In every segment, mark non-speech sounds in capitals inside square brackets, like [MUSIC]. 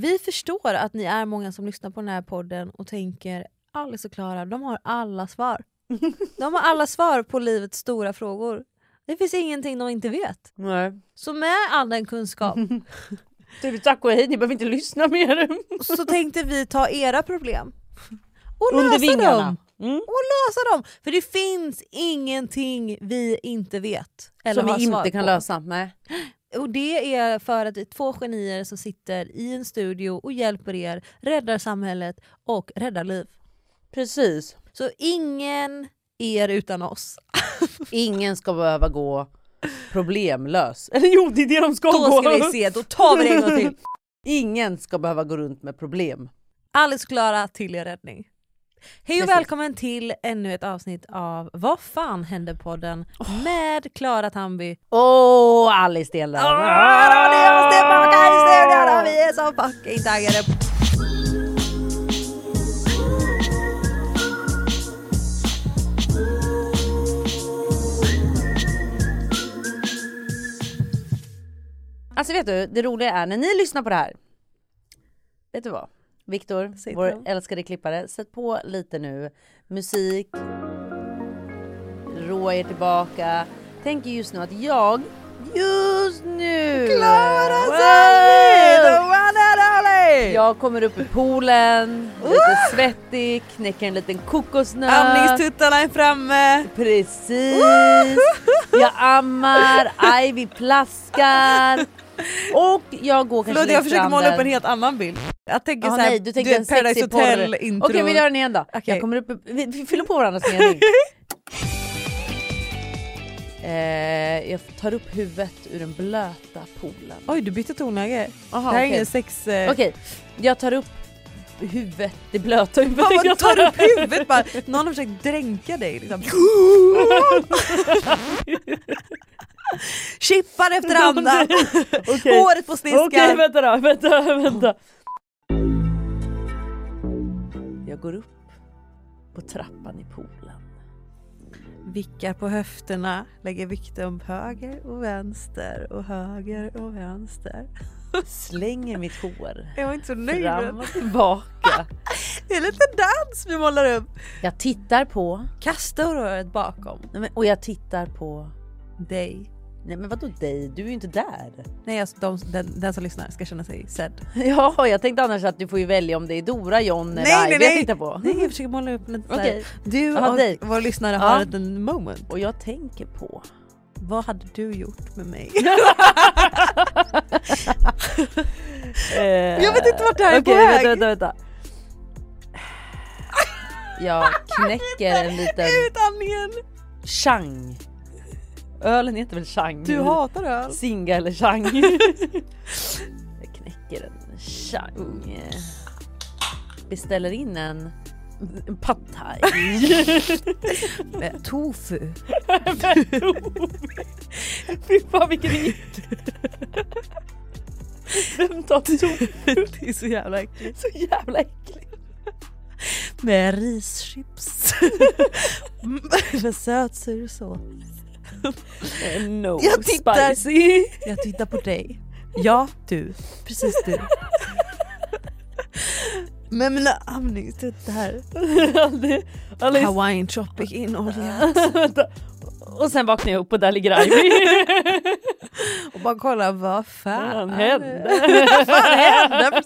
Vi förstår att ni är många som lyssnar på den här podden och tänker Alice och Klara, de har alla svar. [LAUGHS] De har alla svar på livets stora frågor. Det finns ingenting de inte vet. Nej. Så med all den kunskap [LAUGHS] Typ tack och hej, ni behöver inte lyssna mer. [LAUGHS] så tänkte vi ta era problem och Under lösa vingarna. dem. Mm. Och lösa dem! För det finns ingenting vi inte vet. Eller Som har vi svar inte kan på. lösa. Nej. [GASPS] [GASPS] Och det är för att vi är två genier som sitter i en studio och hjälper er, räddar samhället och räddar liv. Precis. Så ingen er utan oss. [LAUGHS] Ingen ska behöva gå problemlös. [LAUGHS] Eller jo, det är det de ska Då gå. ska vi se, då tar vi det en gång till. [LAUGHS] Ingen ska behöva gå runt med problem. Alice och Klara till er räddning. Hej och välkommen till ännu ett avsnitt av Vad fan händer podden med Klara Tamby. Åh, Alice Stenlöf! Vi är så fucking taggade. Alltså vet du, det roliga är när ni lyssnar på det här. Vet du vad? Viktor, vår älskade klippare, sätt på lite nu. Musik. Rå er tillbaka. Tänker just nu att jag, just nu. Klara one and only! Jag kommer upp i poolen, lite svettig, knäcker en liten kokosnöt. Amningstuttarna är framme. Precis! Jag ammar, Ivy plaskar. [LAUGHS] Och jag går kanske Förlåt jag försöker måla upp en helt annan bild. Jag tänker såhär, nej, du tänkte en Paradise Hotel intro. Okej vi gör den igen då. Okej. Jag kommer upp, vi, vi fyller på varandras mening. [LAUGHS] eh, jag tar upp huvudet ur den blöta poolen. Oj du bytte tonläge. Aha, det här är okej. ingen sex... Eh... Okej, jag tar upp huvudet, det blöta huvudet. Vad jag tar upp huvudet bara. Någon har försökt dränka dig. Liksom. [LAUGHS] Chippar efter andan. [LAUGHS] Okej. Håret på sniskan. Okej vänta då, vänta, vänta. Jag går upp på trappan i poolen. Vickar på höfterna, lägger vikten på höger och vänster och höger och vänster. [LAUGHS] Slänger mitt hår Jag var inte så nöjd. fram och tillbaka. [LAUGHS] Det är lite dans vi målar upp. Jag tittar på Kasta håret bakom och jag tittar på... dig. Nej men vadå dig? Du är ju inte där. Nej, alltså, de, den, den som lyssnar ska känna sig sedd. [LAUGHS] Ja, jag tänkte annars att du får ju välja om det är Dora, John eller Nej, nej, Ivy jag nej. tittar på. Nej, jag försöker måla upp lite okay. Du Jaha, och dig. våra lyssnare Ja. har en moment. Och jag tänker på... Vad hade du gjort med mig? [LAUGHS] Eh, Jag vet inte vart det här är okej, på väg. Vänta, vänta, vänta. [LAUGHS] Jag knäcker en liten Utandningen! chang. Ölen heter väl chang? Du hatar öl. Singa eller chang. [LAUGHS] jag knäcker en chang. Beställer in en, pad thai. [LAUGHS] Med tofu. Fy fan vilken hit. Vem tar tofu? Det är så jävla äckligt. Så jävla äckligt. Med rischips. [LAUGHS] Med sötsursås. Eh, No Jag tittar. spicy. Jag tittar på dig. Ja, du. Precis du. Med mina amningstuttar. Aldrig- Hawaiian tropic in olja. [LAUGHS] Och sen vaknar jag upp och där ligger Ivy. [LAUGHS] Och bara kolla vad fan Vad hände? [LAUGHS] Vad fan hände?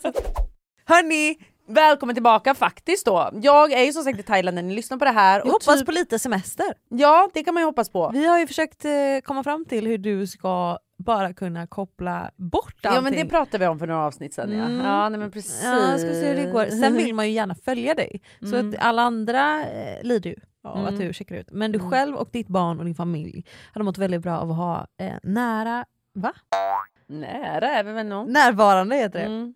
Hörni, Välkommen tillbaka faktiskt då. Jag är ju som sagt i Thailand när ni lyssnar på det här. jag hoppas typ- på lite semester. Ja det kan man ju hoppas på. Vi har ju försökt eh, komma fram till hur du ska bara kunna koppla bort allting. Ja men det pratade vi om för några avsnitt sedan Mm. ja. Ja nej, men precis. Ja, ska se hur det går. Sen vill man ju gärna följa dig. Så Mm. att alla andra eh, lider ju av Mm. att du checkar ut. Men du Mm. själv och ditt barn och din familj hade mått väldigt bra av att ha eh, nära, va? Nära är vi väl nog. Närvarande heter det.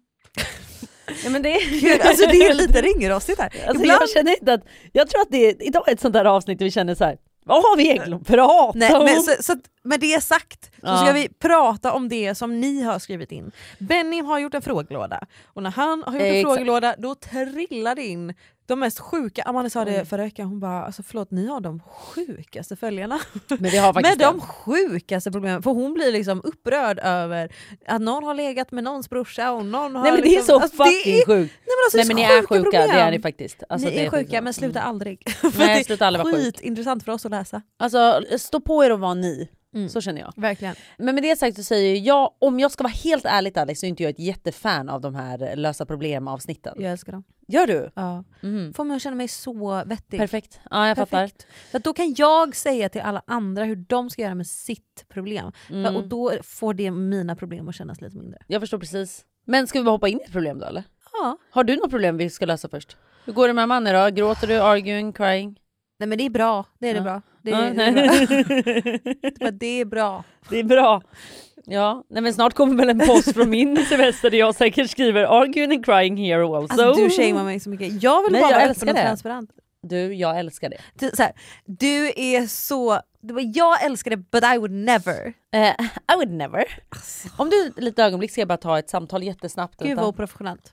Ja, men det... Gud, alltså det är lite ringrostigt här. Alltså, Ibland, jag känner inte att, jag tror att det är, idag är ett sånt där avsnitt där vi känner så här. vad har vi egentligen att prata nej, om? men så, så att med det sagt så Ja. ska vi prata om det som ni har skrivit in. Benny har gjort en frågelåda och när han har gjort en exakt. frågelåda då trillar det in de mest sjuka, Amanda sa det förra veckan, hon bara alltså förlåt ni har de sjukaste följarna. Men vi har faktiskt Med de det. sjukaste problemen, för hon blir liksom upprörd över att någon har legat med någons brorsa och någon har Nej men det är liksom, så alltså, det fucking är, sjukt. Nej men alltså Nej det men ni är är sjuka sjuka, problem. det är ni faktiskt. Alltså, ni det är sjuka faktiskt- men sluta Mm. aldrig. [LAUGHS] Nej, det är sluta aldrig vara sjuk. Skitintressant för oss att läsa. Alltså stå på er och var ni. Mm. Så känner jag. Verkligen. Men med det sagt så säger jag, om jag ska vara helt ärligt Alex så är inte jag ett jättefan av de här lösa problem avsnitten. Jag älskar dem. Gör du? Ja. Mhm. Får mig att känna mig så vettig. Perfekt. Ja jag fattar. Perfekt. För att då kan jag säga till alla andra hur de ska göra med sitt problem. Mm. För, och då får det mina problem att kännas lite mindre. Jag förstår precis. Men ska vi bara hoppa in i ett problem då eller? Ja. Har du något problem vi ska lösa först? Hur går det med Amanda då? Gråter du, arguing, crying? Nej men det är bra. Det är det Ja. bra. Det Ja, är, det, bra. [LAUGHS] [LAUGHS] Det är bra. det är bra. Ja, nej men snart kommer väl en post från min [LAUGHS] semester där jag säkert skriver arguing and crying here also. Alltså, du shamear mig så mycket. Jag vill Nej, bara jag vara öppen och det. transparent. Du, jag älskar det. Du, så här, du är så... Jag älskar det but I would never. Eh, I would never. Om du ett litet ögonblick ska jag bara ta ett samtal jättesnabbt. Gud vad oprofessionellt.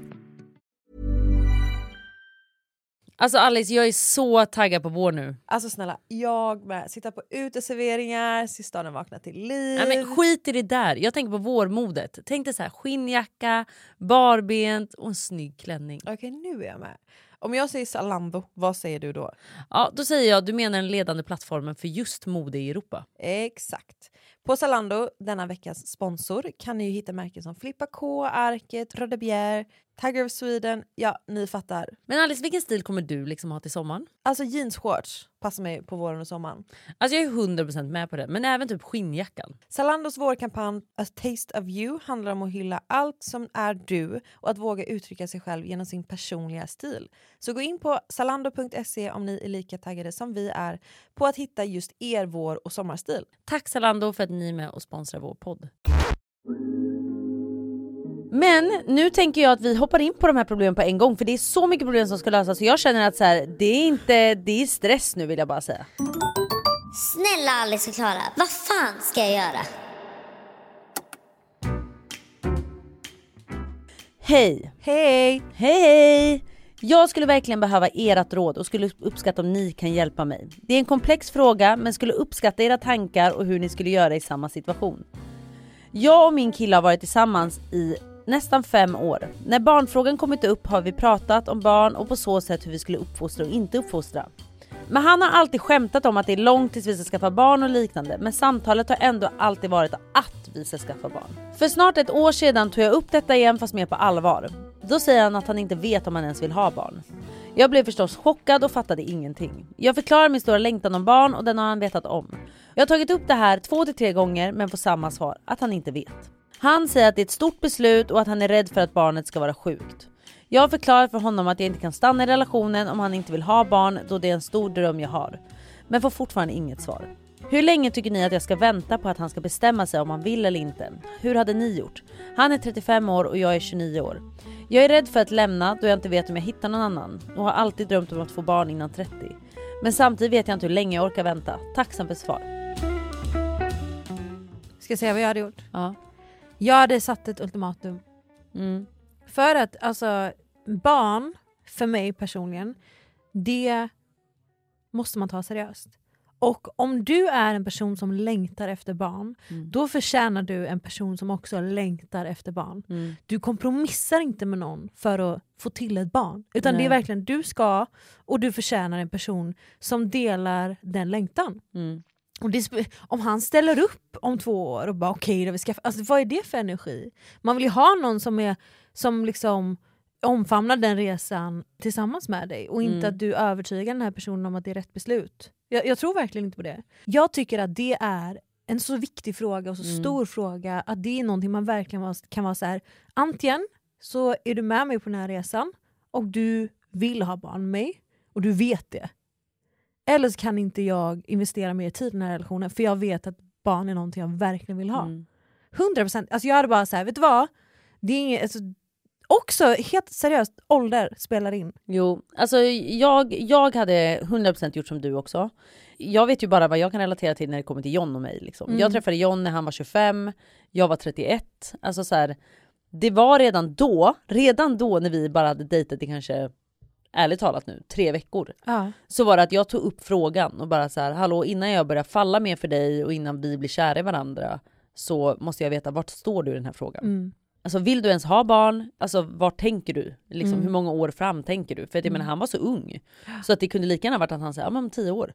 Alltså Alice, jag är så taggad på vår nu. Alltså snälla, jag med. Sitta på uteserveringar, se staden vakna till liv. Nej, men skit i det där. Jag tänker på vårmodet. Tänk dig så här, skinnjacka, barbent och en snygg klänning. Okej nu är jag med. Om jag säger Zalando, vad säger du då? Ja, då säger jag du menar den ledande plattformen för just mode i Europa. Exakt. På Zalando, denna veckas sponsor, kan ni hitta märken som Flippa K, Arket, Röda Bjer, Tiger of Sweden. Ja, ni fattar. Men Alice, vilken stil kommer du liksom ha till sommaren? Alltså jeansshorts passar mig på våren och sommaren. Alltså jag är 100% med på det, men även typ skinnjackan. Zalandos vårkampanj A Taste of You handlar om att hylla allt som är du och att våga uttrycka sig själv genom sin personliga stil. Så gå in på zalando.se om ni är lika taggade som vi är på att hitta just er vår och sommarstil. Tack Zalando för att ni är med och sponsrar vår podd. Men nu tänker jag att vi hoppar in på de här problemen på en gång för det är så mycket problem som ska lösas så jag känner att så här, det är inte, det är stress nu vill jag bara säga. Snälla Alice och Klara, vad fan ska jag göra? Hej! Hej! Hej! Jag skulle verkligen behöva ert råd och skulle uppskatta om ni kan hjälpa mig. Det är en komplex fråga men skulle uppskatta era tankar och hur ni skulle göra i samma situation. Jag och min kille har varit tillsammans i nästan fem år. När barnfrågan kommit upp har vi pratat om barn och på så sätt hur vi skulle uppfostra och inte uppfostra. Men han har alltid skämtat om att det är långt tills vi ska skaffa barn och liknande men samtalet har ändå alltid varit att vi ska skaffa barn. För snart ett år sedan tog jag upp detta igen fast mer på allvar. Då säger han att han inte vet om han ens vill ha barn. Jag blev förstås chockad och fattade ingenting. Jag förklarar min stora längtan om barn och den har han vetat om. Jag har tagit upp det här två till tre gånger men får samma svar, att han inte vet. Han säger att det är ett stort beslut och att han är rädd för att barnet ska vara sjukt. Jag har förklarat för honom att jag inte kan stanna i relationen om han inte vill ha barn då det är en stor dröm jag har. Men får fortfarande inget svar. Hur länge tycker ni att jag ska vänta på att han ska bestämma sig om han vill eller inte? Hur hade ni gjort? Han är 35 år och jag är 29 år. Jag är rädd för att lämna då jag inte vet om jag hittar någon annan och har alltid drömt om att få barn innan 30. Men samtidigt vet jag inte hur länge jag orkar vänta. Tacksam för svar. Ska jag säga vad jag hade gjort? Ja. Jag hade satt ett ultimatum. Mm. För att alltså barn, för mig personligen, det måste man ta seriöst. Och om du är en person som längtar efter barn, Mm. då förtjänar du en person som också längtar efter barn. Mm. Du kompromissar inte med någon för att få till ett barn. Utan det Nej. är verkligen du ska och du förtjänar en person som delar den längtan. Mm. Om han ställer upp om två år och bara okej, då vi ska, alltså, vad är det för energi? Man vill ju ha någon som, är, som liksom omfamnar den resan tillsammans med dig och inte Mm. att du övertygar den här personen om att det är rätt beslut. Jag, jag tror verkligen inte på det. Jag tycker att det är en så viktig fråga och så Mm. stor fråga att det är någonting man verkligen kan vara så här. antingen så är du med mig på den här resan och du vill ha barn med mig och du vet det. Eller så kan inte jag investera mer tid i den här relationen för jag vet att barn är någonting jag verkligen vill ha. Mm. 100%. Alltså jag hade bara så här, vet du vad? Det är inget, alltså, också helt seriöst, ålder spelar in. Jo, alltså jag, jag hade 100% gjort som du också. Jag vet ju bara vad jag kan relatera till när det kommer till John och mig. Liksom. Mm. Jag träffade John när han var 25, jag var 31. Alltså så här, det var redan då, redan då när vi bara hade dejtat i kanske, ärligt talat nu, tre veckor. Ja. Så var det att jag tog upp frågan och bara så här, hallå innan jag börjar falla mer för dig och innan vi blir kära i varandra så måste jag veta vart står du i den här frågan? Mm. Alltså vill du ens ha barn? Alltså vart tänker du? Liksom, Mm. Hur många år fram tänker du? För att jag menar han var så ung. Så att det kunde lika gärna varit att han sa ja men om tio år.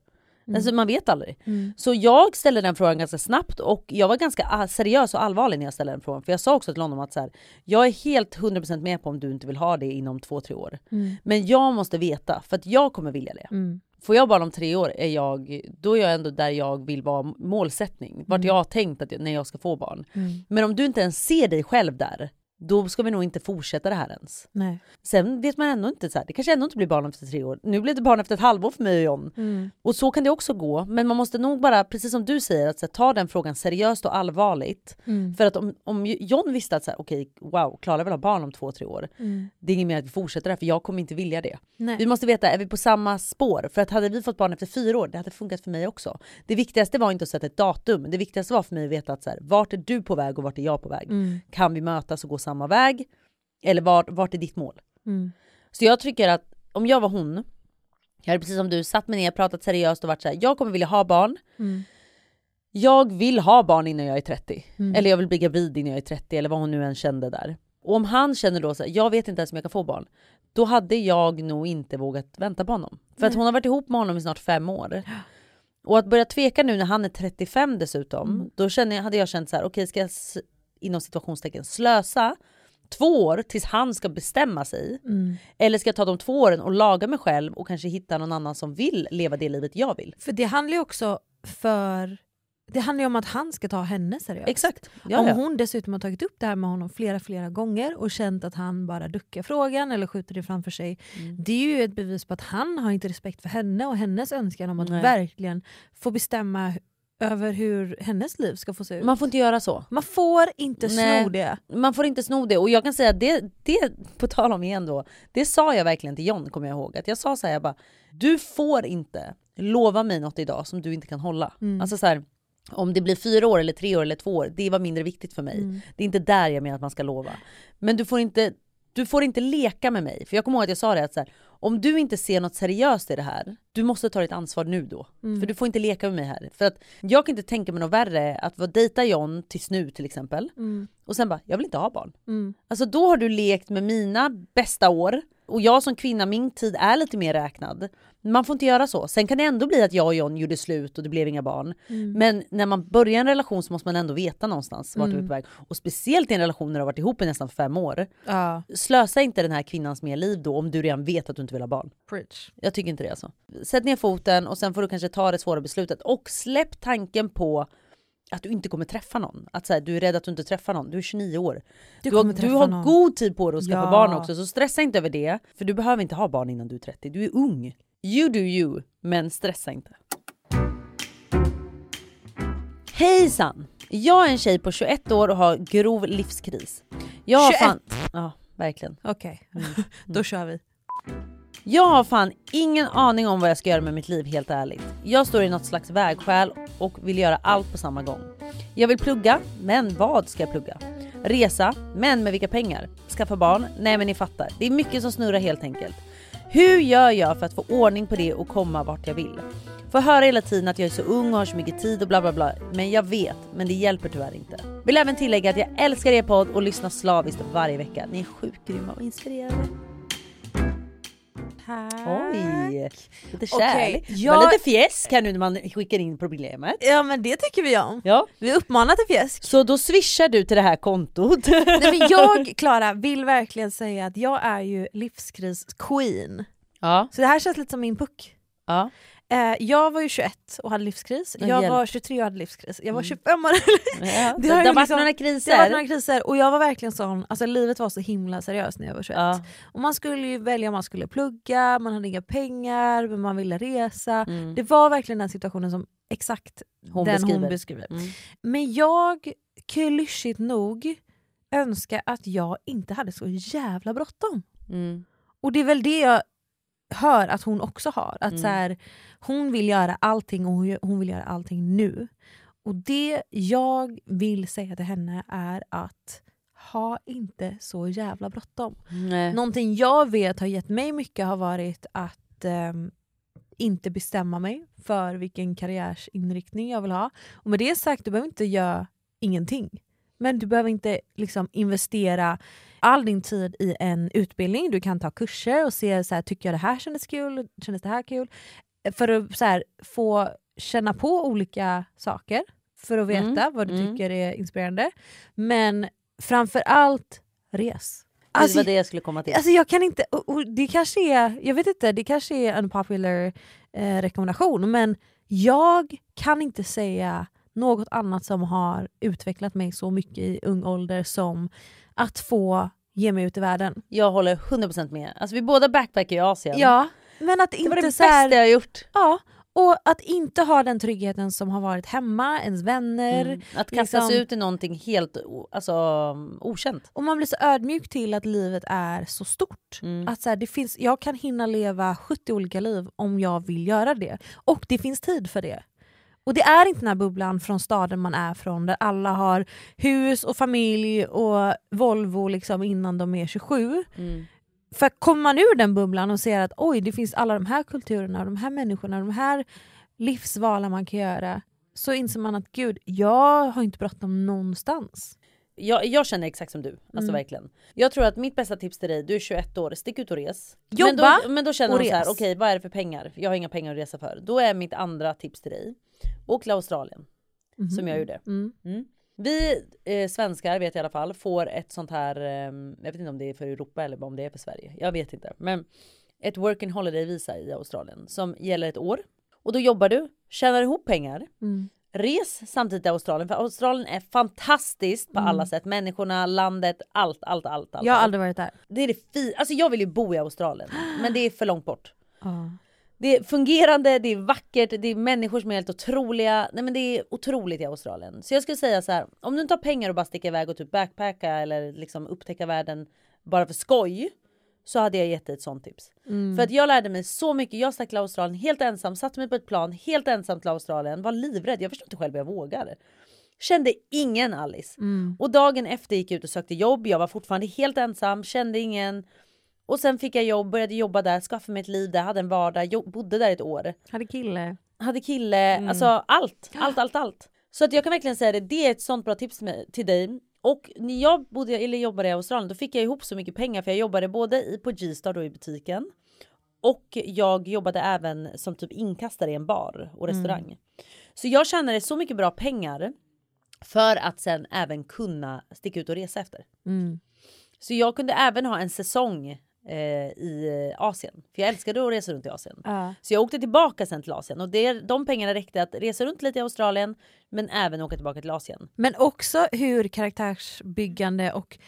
Alltså man vet aldrig. Mm. Så jag ställde den frågan ganska snabbt och jag var ganska ah, seriös och allvarlig när jag ställde den frågan. För jag sa också till honom att så här, jag är helt 100% med på om du inte vill ha det inom två, tre år. Mm. Men jag måste veta för att jag kommer vilja det. Mm. Får jag barn om tre år är jag, då är jag ändå där jag vill vara målsättning. Vart jag har tänkt att när jag ska få barn. Mm. Men om du inte ens ser dig själv där, då ska vi nog inte fortsätta det här ens. Nej. Sen vet man ändå inte, så här, det kanske ändå inte blir barn efter tre år. Nu blev det barn efter ett halvår för mig och John. Mm. Och så kan det också gå. Men man måste nog bara, precis som du säger, att här, ta den frågan seriöst och allvarligt. Mm. För att om, om John visste att så här, okej, wow, Klara vill ha barn om två, tre år. Mm. Det är inget mer att vi fortsätter det här, för jag kommer inte vilja det. Nej. Vi måste veta, är vi på samma spår? För att hade vi fått barn efter fyra år, det hade funkat för mig också. Det viktigaste var inte att sätta ett datum, det viktigaste var för mig att veta att så här, vart är du på väg och vart är jag på väg? Mm. Kan vi mötas och gå samma väg? Eller vart, vart är ditt mål? Mm. Så jag tycker att om jag var hon, jag hade precis som du satt mig ner, pratat seriöst och varit så här, jag kommer vilja ha barn. Mm. Jag vill ha barn innan jag är 30. Mm. Eller jag vill bli gravid innan jag är 30 eller vad hon nu än kände där. Och om han känner då så här, jag vet inte ens om jag kan få barn. Då hade jag nog inte vågat vänta på honom. För att hon har varit ihop med honom i snart fem år. Och att börja tveka nu när han är 35 dessutom, Mm. då känner jag, hade jag känt så här, okej ska jag inom situationstecken slösa två år tills han ska bestämma sig? Mm. Eller ska jag ta de två åren och laga mig själv och kanske hitta någon annan som vill leva det livet jag vill? För det handlar ju också för det handlar ju om att han ska ta henne seriöst. Exakt. Ja, om ja. hon dessutom har tagit upp det här med honom flera flera gånger och känt att han bara duckar frågan eller skjuter det framför sig. Mm. Det är ju ett bevis på att han har inte respekt för henne och hennes önskan om att Nej. verkligen få bestämma över hur hennes liv ska få se ut. Man får inte göra så. Man får inte Nej. sno det. Man får inte sno det och jag kan säga att det, det på tal om igen då, det sa jag verkligen till John kommer jag ihåg. Att jag sa så här, jag bara, du får inte lova mig något idag som du inte kan hålla. Mm. Alltså så här, om det blir fyra år eller tre år eller två år, det var mindre viktigt för mig. Mm. Det är inte där jag menar att man ska lova. Men du får inte, du får inte leka med mig. För jag kommer ihåg att jag sa det att så här, om du inte ser något seriöst i det här, du måste ta ditt ansvar nu då. Mm. För du får inte leka med mig här. För att jag kan inte tänka mig något värre att vara dejta John tills nu till exempel. Mm. Och sen bara, jag vill inte ha barn. Mm. Alltså då har du lekt med mina bästa år. Och jag som kvinna, min tid är lite mer räknad. Man får inte göra så. Sen kan det ändå bli att jag och John gjorde slut och det blev inga barn. Mm. Men när man börjar en relation så måste man ändå veta någonstans vart du är på väg. Och speciellt i en relation när du har varit ihop i nästan fem år. Ja, Slösa inte den här kvinnans mer liv då om du redan vet att du inte vill ha barn. preach. Jag tycker inte det alltså. Sätt ner foten och sen får du kanske ta det svåra beslutet. Och släpp tanken på att du inte kommer träffa någon. Att så här, du är rädd att du inte träffar någon. Du är 29 år. Du Du, har, du har någon. god tid på dig att skaffa Ja. barn också. Så stressa inte över det. För du behöver inte ha barn innan du är 30. Du är ung. You do you. Men stressa inte. Hejsan! Jag är en tjej på 21 år och har grov livskris. Jag har 21? fan... Ja, verkligen. Okej, Mm. [LAUGHS] då kör vi. Jag har fan ingen aning om vad jag ska göra med mitt liv helt ärligt. Jag står i något slags vägskäl och vill göra allt på samma gång. Jag vill plugga, men vad ska jag plugga? Resa, men med vilka pengar? Skaffa barn? Nej men ni fattar. Det är mycket som snurrar helt enkelt. Hur gör jag för att få ordning på det och komma vart jag vill? Får höra hela tiden att jag är så ung och har så mycket tid och bla bla bla. Men jag vet, men det hjälper tyvärr inte. Vill även tillägga att jag älskar er podd och lyssnar slaviskt varje vecka. Ni är sjukt grymma och inspirerande. Oj! Lite kärlek. Var jag- lite fjäsk här nu när man skickar in problemet. Ja men det tycker vi om. Ja. Vi uppmanar till fjäsk. Så då swishar du till det här kontot. Nej, men jag, [LAUGHS] Klara, vill verkligen säga att jag är ju livskris-queen. ja. Så det här känns lite som min puck. ja. Eh, jag var ju 21 och hade livskris, Men jag hjälp. var 23 och hade livskris, jag var Mm. 25 och [LAUGHS] ja. [LAUGHS] Det Det, har varit liksom- några det kriser. har varit några kriser och jag var verkligen sån, alltså livet var så himla seriöst när jag var 21. Ja. Och man skulle ju välja om man skulle plugga, man hade inga pengar, men man ville resa. Mm. Det var verkligen den situationen som exakt Hon den beskriver. hon beskriver. Mm. Men jag, klyschigt nog, önskar att jag inte hade så jävla bråttom. Mm. Och det är väl det jag hör att hon också har. Att Mm. så här, hon vill göra allting och hon vill göra allting nu. Och det jag vill säga till henne är att ha inte så jävla bråttom. Nej. Någonting jag vet har gett mig mycket har varit att ehm, inte bestämma mig för vilken karriärsinriktning jag vill ha. Och med det sagt, du behöver inte göra ingenting. Men du behöver inte liksom investera all din tid i en utbildning. Du kan ta kurser och se, så här, tycker jag det här kändes kul? Kändes det här kul? För att här, få känna på olika saker. För att veta Mm, vad du mm. tycker är inspirerande. Men framför allt, res. det var det jag skulle komma till. Alltså jag kan inte, och, och det kanske är, jag vet inte, det kanske är en popular eh, rekommendation men jag kan inte säga något annat som har utvecklat mig så mycket i ung ålder som att få ge mig ut i världen. Jag håller 100% med. Alltså vi båda backpackar i Asien. Ja, men att det inte var det så här, bästa jag har gjort. Ja, och att inte ha den tryggheten som har varit hemma, ens vänner. Mm. Att kastas liksom- ut i någonting helt alltså, okänt. Och man blir så ödmjuk till att livet är så stort. Mm. Att så här, det finns, jag kan hinna leva 70 olika liv om jag vill göra det. Och det finns tid för det. Och det är inte den här bubblan från staden man är från där alla har hus och familj och Volvo liksom innan de är 27. Mm. För kommer man ur den bubblan och ser att oj det finns alla de här kulturerna, de här människorna, de här livsvalen man kan göra. Så inser man att gud, jag har inte bråttom någonstans. Jag, jag känner exakt som du, alltså Mm. verkligen. Jag tror att mitt bästa tips till dig, du är 21 år, stick ut och res. Jobba men då, men då känner och hon så här, okej vad är det för pengar? Jag har inga pengar att resa för. Då är mitt andra tips till dig, åk till Australien. Som jag gjorde. Mm. Mm. Vi eh, svenskar vet i alla fall får ett sånt här, eh, jag vet inte om det är för Europa eller om det är för Sverige. Jag vet inte. Men ett work and holiday visa i Australien som gäller ett år. Och då jobbar du, tjänar ihop pengar, Mm. res samtidigt till Australien. För Australien är fantastiskt på alla sätt. Människorna, landet, allt, allt, allt. allt Mm. Jag har allt. aldrig varit där. Det är det fi- Alltså jag vill ju bo i Australien. Men det är för långt bort. Det är fungerande, det är vackert, det är människor som är helt otroliga. Nej men det är otroligt i Australien. Så jag skulle säga så här, om du inte har pengar och bara sticka iväg och typ backpacka eller liksom upptäcka världen bara för skoj. Så hade jag gett dig ett sånt tips. Mm. För att jag lärde mig så mycket. Jag stack till Australien helt ensam, satte mig på ett plan helt ensam till Australien. Var livrädd, jag förstår inte själv hur jag vågar. Kände ingen Alice. Mm. Och dagen efter gick jag ut och sökte jobb. Jag var fortfarande helt ensam, kände ingen. Och sen fick jag jobb, började jobba där, skaffade mig ett liv där, hade en vardag, bodde där ett år. Hade kille. Hade kille, alltså allt, allt, allt, allt. Så att jag kan verkligen säga det, det är ett sånt bra tips med, till dig. Och när jag bodde, eller jobbade i Australien då fick jag ihop så mycket pengar för jag jobbade både i, på G-star då i butiken. Och jag jobbade även som typ inkastare i en bar och restaurang. Så jag tjänade så mycket bra pengar för att sen även kunna sticka ut och resa efter. Mm. Så jag kunde även ha en säsong eh, i Asien. För jag älskade att resa runt i Asien. Ja. Så jag åkte tillbaka sen till Asien och det, de pengarna räckte att resa runt lite i Australien men även åka tillbaka till Asien. Men också hur karaktärsbyggande och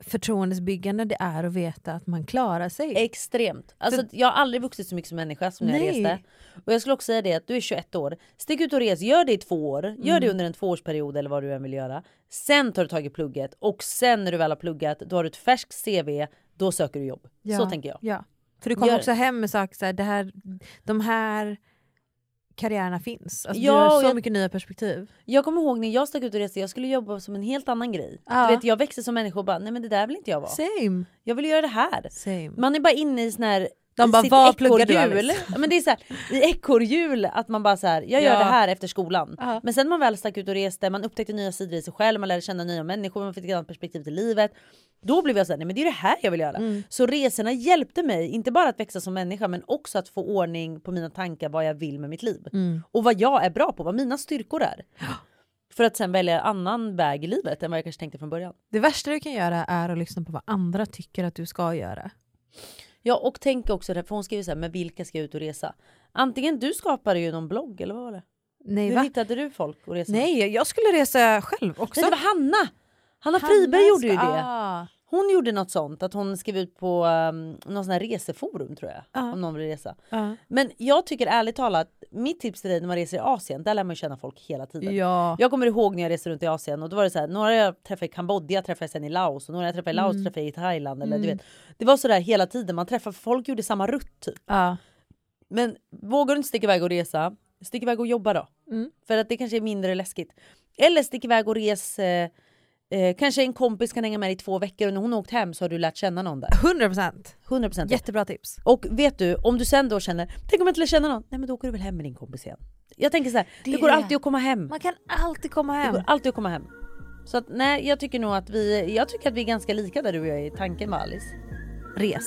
förtroendesbyggande det är att veta att man klarar sig. Extremt. Alltså, jag har aldrig vuxit så mycket som människa som när jag reste. Och jag skulle också säga det att du är 21 år. Stick ut och res, gör det i två år. Gör Mm. det under en tvåårsperiod eller vad du än vill göra. Sen tar du tag i plugget och sen när du väl har pluggat då har du ett färskt CV. Då söker du jobb. Så tänker jag. Ja. För du kommer Gör- också hem med saker såhär, det här, de här karriärerna finns. Alltså, Ja, du har så jag- mycket nya perspektiv. Jag kommer ihåg när jag stack ut och reste, jag skulle jobba som en helt annan grej. Ja. Du vet, jag växte som människa och bara, nej men det där vill inte jag vara. Same. Jag vill göra det här. Same. Man är bara inne i sån här De bara, "Vad pluggar du, ekorrhjul." Alice? Ja, men det är så här, i ekorrhjul att man bara så här, jag gör Ja. det här efter skolan. Ja. Men sen när man väl stack ut och reste, man upptäckte nya sidor i sig själv, man lärde känna nya människor, man fick ett annat perspektiv till livet. Då blev jag såhär, nej men det är det här jag vill göra. Mm. Så resorna hjälpte mig, inte bara att växa som människa men också att få ordning på mina tankar, vad jag vill med mitt liv. Mm. Och vad jag är bra på, vad mina styrkor är. För att sen välja annan väg i livet än vad jag kanske tänkte från början. Det värsta du kan göra är att lyssna på vad andra tycker att du ska göra. Ja och tänk också, det, för hon skriver så här, med vilka ska ut och resa? Antingen du skapade ju någon blogg eller vad var det? Nej, Hur va? hittade du folk att resa? Nej, jag skulle resa själv också. Nej det var Hanna! Hanna Friberg gjorde ju det. Ah. Hon gjorde något sånt, att hon skrev ut på um, någon sån här reseforum tror jag. Ja. Om någon vill resa. Ja. Men jag tycker ärligt talat, mitt tips till dig när man reser i Asien, där lär man känna folk hela tiden. Ja. Jag kommer ihåg när jag reste runt i Asien och då var det så här, några jag träffade i Kambodja träffade jag sen i Laos och några jag träffade i Laos Mm. träffade jag i Thailand. Eller, du vet. Det var sådär hela tiden, man träffade folk gjorde samma rutt typ. Ja. Men vågar du inte sticka iväg och resa, stick iväg och jobba då. Mm. För att det kanske är mindre läskigt. Eller stick iväg och res, eh, eh, kanske en kompis kan hänga med i två veckor och när hon har åkt hem så har du lärt känna någon där. 100%. 100%. Jättebra tips. Och vet du, om du sen då känner, tänk om jag inte lär känna någon? Nej men då åker du väl hem med din kompis igen. Jag tänker så här, det, Det går det. alltid att komma hem. Man kan alltid komma Det hem. går alltid att komma hem. Så att nej, jag tycker nog att vi, jag tycker att vi är ganska lika där du och jag är i tanken med Alice. Res.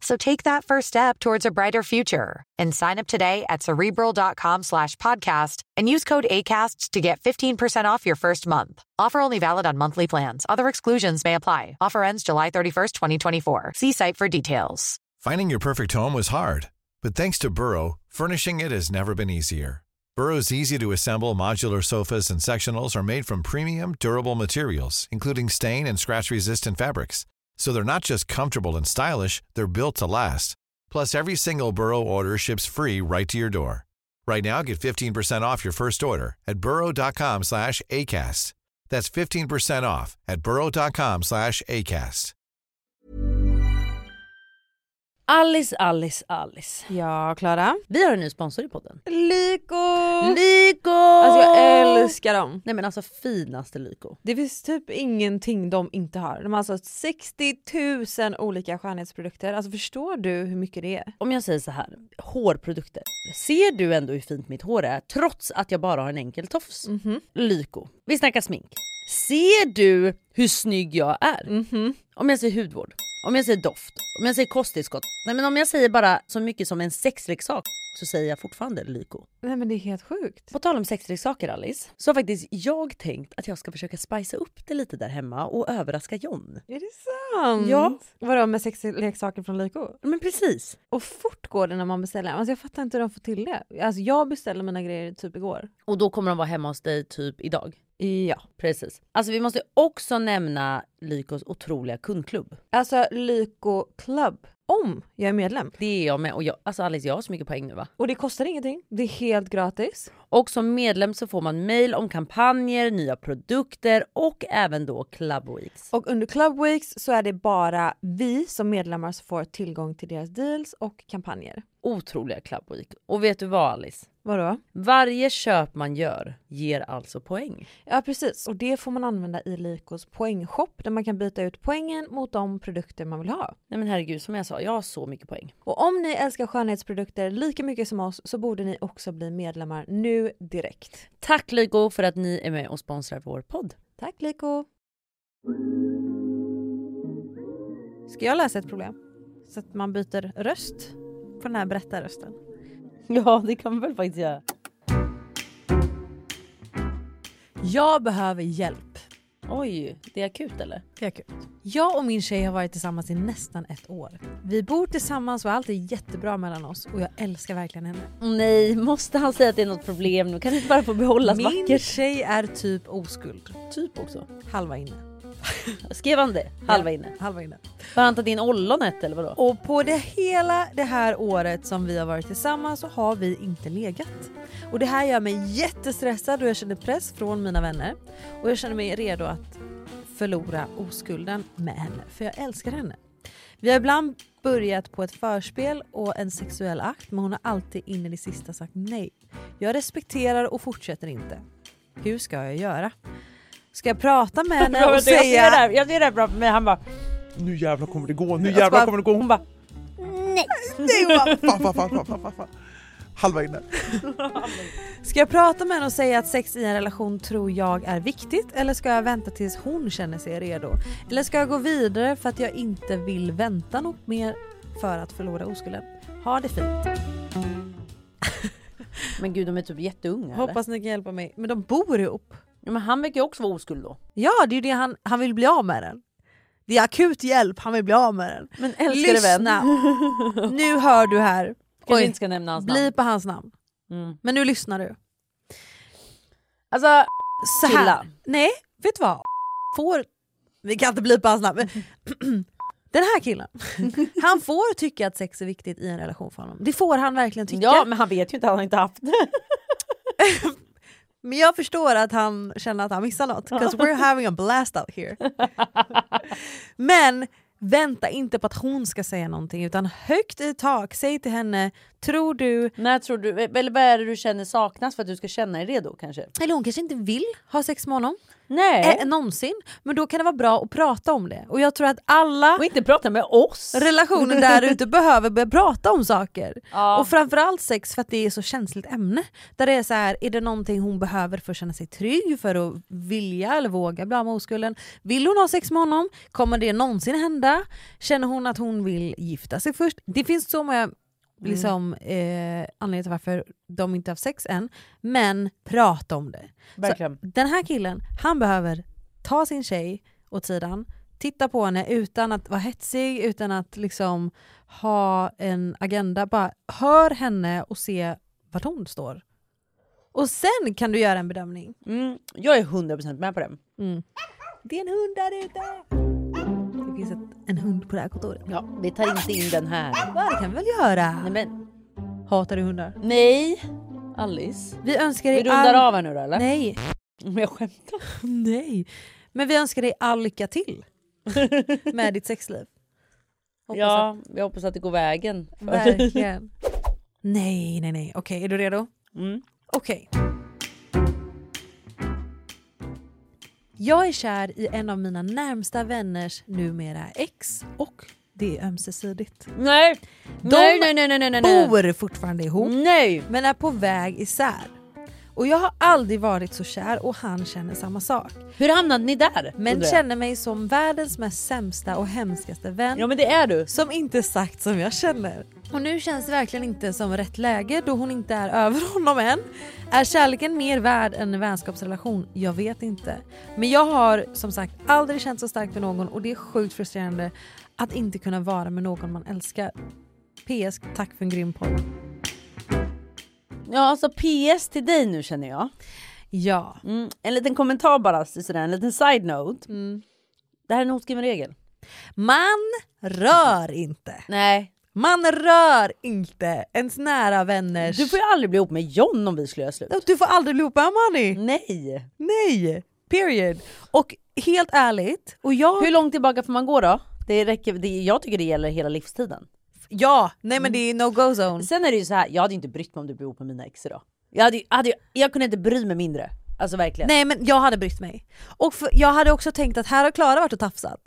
So take that first step towards a brighter future and sign up today at cerebral.com slash podcast and use code ACAST to get 15% off your first month. Offer only valid on monthly plans. Other exclusions may apply. Offer ends July 31st, 2024. See site for details. Finding your perfect home was hard, but thanks to Burrow, furnishing it has never been easier. Burrow's easy to assemble modular sofas and sectionals are made from premium, durable materials, including stain and scratch resistant fabrics. So they're not just comfortable and stylish, they're built to last. Plus, every single Burrow order ships free right to your door. Right now, get 15% off your first order at burrow.com slash ACAST. That's 15% off at burrow.com slash ACAST. Alice, Alice, Alice. Ja, Klara. Vi har en ny sponsor i podden. Lyko! Lyko! Alltså jag älskar dem. Nej men alltså finaste Lyko. Det finns typ ingenting de inte har. De har alltså 60 000 olika skönhetsprodukter. Alltså förstår du hur mycket det är? Om jag säger så här, hårprodukter. Ser du ändå hur fint mitt hår är trots att jag bara har en enkel tofs? Lyko. Vi snackar smink. Ser du hur snygg jag är? Om jag säger hudvård, om jag säger doft, om jag säger kosttillskott. Nej men om jag säger bara så mycket som en sexleksak så säger jag fortfarande Lyko. Nej men det är helt sjukt. På tal om sexleksaker Alice, så har faktiskt jag tänkt att jag ska försöka spicea upp det lite där hemma och överraska John. Är det sant? Ja. Vadå med sexleksaker från Lyko? Men precis. Och fort går det när man beställer. Alltså jag fattar inte hur de får till det. Alltså jag beställde mina grejer typ igår. Och då kommer de vara hemma hos dig typ idag. Ja. Precis. Alltså vi måste också nämna Lykos otroliga kundklubb. Alltså Lyko Club. om jag är medlem. Det är jag med och jag, alltså Alice jag har så mycket poäng nu va? Och det kostar ingenting, det är helt gratis. Och som medlem så får man mail om kampanjer, nya produkter och även då Club Weeks. Och under Club Weeks så är det bara vi som medlemmar som får tillgång till deras deals och kampanjer. Otroliga Club Week. Och vet du vad Alice? Vadå? Varje köp man gör ger alltså poäng. Ja precis, och det får man använda i Likos poängshop där man kan byta ut poängen mot de produkter man vill ha. Nej men herregud som jag sa, jag har så mycket poäng. Och om ni älskar skönhetsprodukter lika mycket som oss så borde ni också bli medlemmar nu direkt. Tack Lyko för att ni är med och sponsrar vår podd. Tack Liko! Ska jag läsa ett problem? Så att man byter röst på den här berättarrösten. Ja det kan man väl faktiskt göra. Jag behöver hjälp. Oj, det är akut eller? Det är akut. Jag och min tjej har varit tillsammans i nästan ett år. Vi bor tillsammans och allt är jättebra mellan oss och jag älskar verkligen henne. Nej, måste han säga att det är något problem nu? Kan det inte bara få behållas Min vackert? tjej är typ oskuld. Typ också. Halva inne. [LAUGHS] Skrev han det? Halva inne. Halva inne. Har han tagit in ollonet eller vadå? Och på det hela det här året som vi har varit tillsammans så har vi inte legat. Och det här gör mig jättestressad och jag känner press från mina vänner. Och jag känner mig redo att förlora oskulden med henne, för jag älskar henne. Vi har ibland börjat på ett förspel och en sexuell akt men hon har alltid in i det sista sagt nej. Jag respekterar och fortsätter inte. Hur ska jag göra? Ska jag prata med henne [LAUGHS] och jag ser det säga... här, jag ser det här bra men han bara Nu jävlar kommer det gå, nu jävlar bara- kommer det gå. hon bara Nej. Nej, hon bara, Fan, fan, fan, fan, fan, fan, fan. Halva inne. [LAUGHS] Ska jag prata med henne och säga att sex i en relation tror jag är viktigt eller ska jag vänta tills hon känner sig redo? Eller ska jag gå vidare för att jag inte vill vänta något mer för att förlora oskulden? Ha det fint. Men gud de är typ jätteunga eller? Hoppas ni kan hjälpa mig. Men de bor ihop. Ja, men han verkar ju också vara oskuld då. Ja det är ju det han, han vill bli av med den. Det är akut hjälp, han vill bli av med den. Men älskade vän. Lyssna! [LAUGHS] nu hör du här. Kanske inte ska nämna hans namn. bli på hans namn. Mm. Men nu lyssnar du. Alltså, Så här. Killa. Nej, vet du vad? Får... Vi kan inte bli på hans namn. men- [CLEARS THROAT] Den här killen, [LAUGHS] han får tycka att sex är viktigt i en relation för honom. Det får han verkligen tycka. ja men han vet ju inte, han har inte haft det. [LAUGHS] Men jag förstår att han känner att han missar något. 'cause we're having a blast out here. Men vänta inte på att hon ska säga någonting utan högt i tak, säg till henne, tror du... När tror du, eller vad är det du känner saknas för att du ska känna dig redo kanske? Eller hon kanske inte vill ha sex med honom. Nej. Eh, någonsin. Men då kan det vara bra att prata om det. Och jag tror att alla Och inte prata med oss. relationer [LAUGHS] där ute behöver börja prata om saker. Ja. Och framförallt sex för att det är så känsligt ämne. Där det är så här, är det någonting hon behöver för att känna sig trygg, för att vilja eller våga bli av med oskulden? Vill hon ha sex med honom? Kommer det någonsin hända? Känner hon att hon vill gifta sig först? Det finns så många liksom, eh, anledningar till varför de inte har haft sex än. Men prata om det. Verkligen. Så den här killen, han behöver ta sin tjej åt sidan, titta på henne utan att vara hetsig, utan att liksom ha en agenda. Bara hör henne och se vart hon står. Och sen kan du göra en bedömning. Mm, jag är 100% med på det. Mm. Det är en hund där ute! Finns ett, en hund på det här kontoret. Ja, vi tar inte in den här. Det kan vi väl göra? Nej men, Hatar du hundar? nej. Alice. Vi önskar Vi dig rundar all... av här nu då eller? Nej, Men jag skämtar. [LAUGHS] nej. Men vi önskar dig all lycka till [LAUGHS] med ditt sexliv. Hoppas Ja, jag hoppas att det går vägen. att- verkligen. Nej, nej, nej. Okej, är du redo? Mm. Okej. Jag är kär i en av mina närmsta vänners numera ex och det är ömsesidigt. Nej. De nej, nej, nej, nej, nej. Bor fortfarande ihop Nej. men är på väg isär. Och jag har aldrig varit så kär och han känner samma sak. Hur hamnade ni där? Men känner mig som världens mest sämsta och hemskaste vän. Ja men det är du. som inte sagt som jag känner. Och nu känns det verkligen inte som rätt läge då hon inte är över [LAUGHS] honom än. Är kärleken mer värd än en vänskapsrelation? Jag vet inte. Men jag har som sagt aldrig känt så starkt för någon och det är sjukt frustrerande att inte kunna vara med någon man älskar. PS, tack för en grym podd. Ja alltså PS till dig nu känner jag. Ja. Mm. En liten kommentar bara, så sådär, en liten side note. Mm. Det här är en oskriven regel. Man rör inte. Nej. Man rör inte ens nära vänners... Du får ju aldrig bli ihop med John om vi skulle göra slut. Du får aldrig bli ihop med Amani. Nej. Nej! Period. Och helt ärligt, och jag... Hur långt tillbaka får man gå då? Det räcker, det, jag tycker det gäller hela livstiden. Ja, nej men det är no-go zone. Sen är det ju så här, jag hade inte brytt mig om du blev ihop med mina ex idag. Jag, hade, hade, jag kunde inte bry mig mindre. Alltså verkligen. Nej men jag hade brytt mig. Och för, jag hade också tänkt att här har Klara varit och tafsat.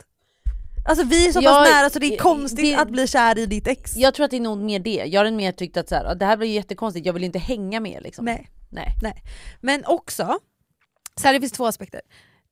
Alltså vi är så pass Jag- nära så det är konstigt det- att bli kär i ditt ex. Jag tror att det är nog mer det. Jag hade mer tyckt att så här, "Ah, det här blir jättekonstigt, jag vill inte hänga med liksom. Nej. Nej. Nej. Men också, så här, det finns två aspekter.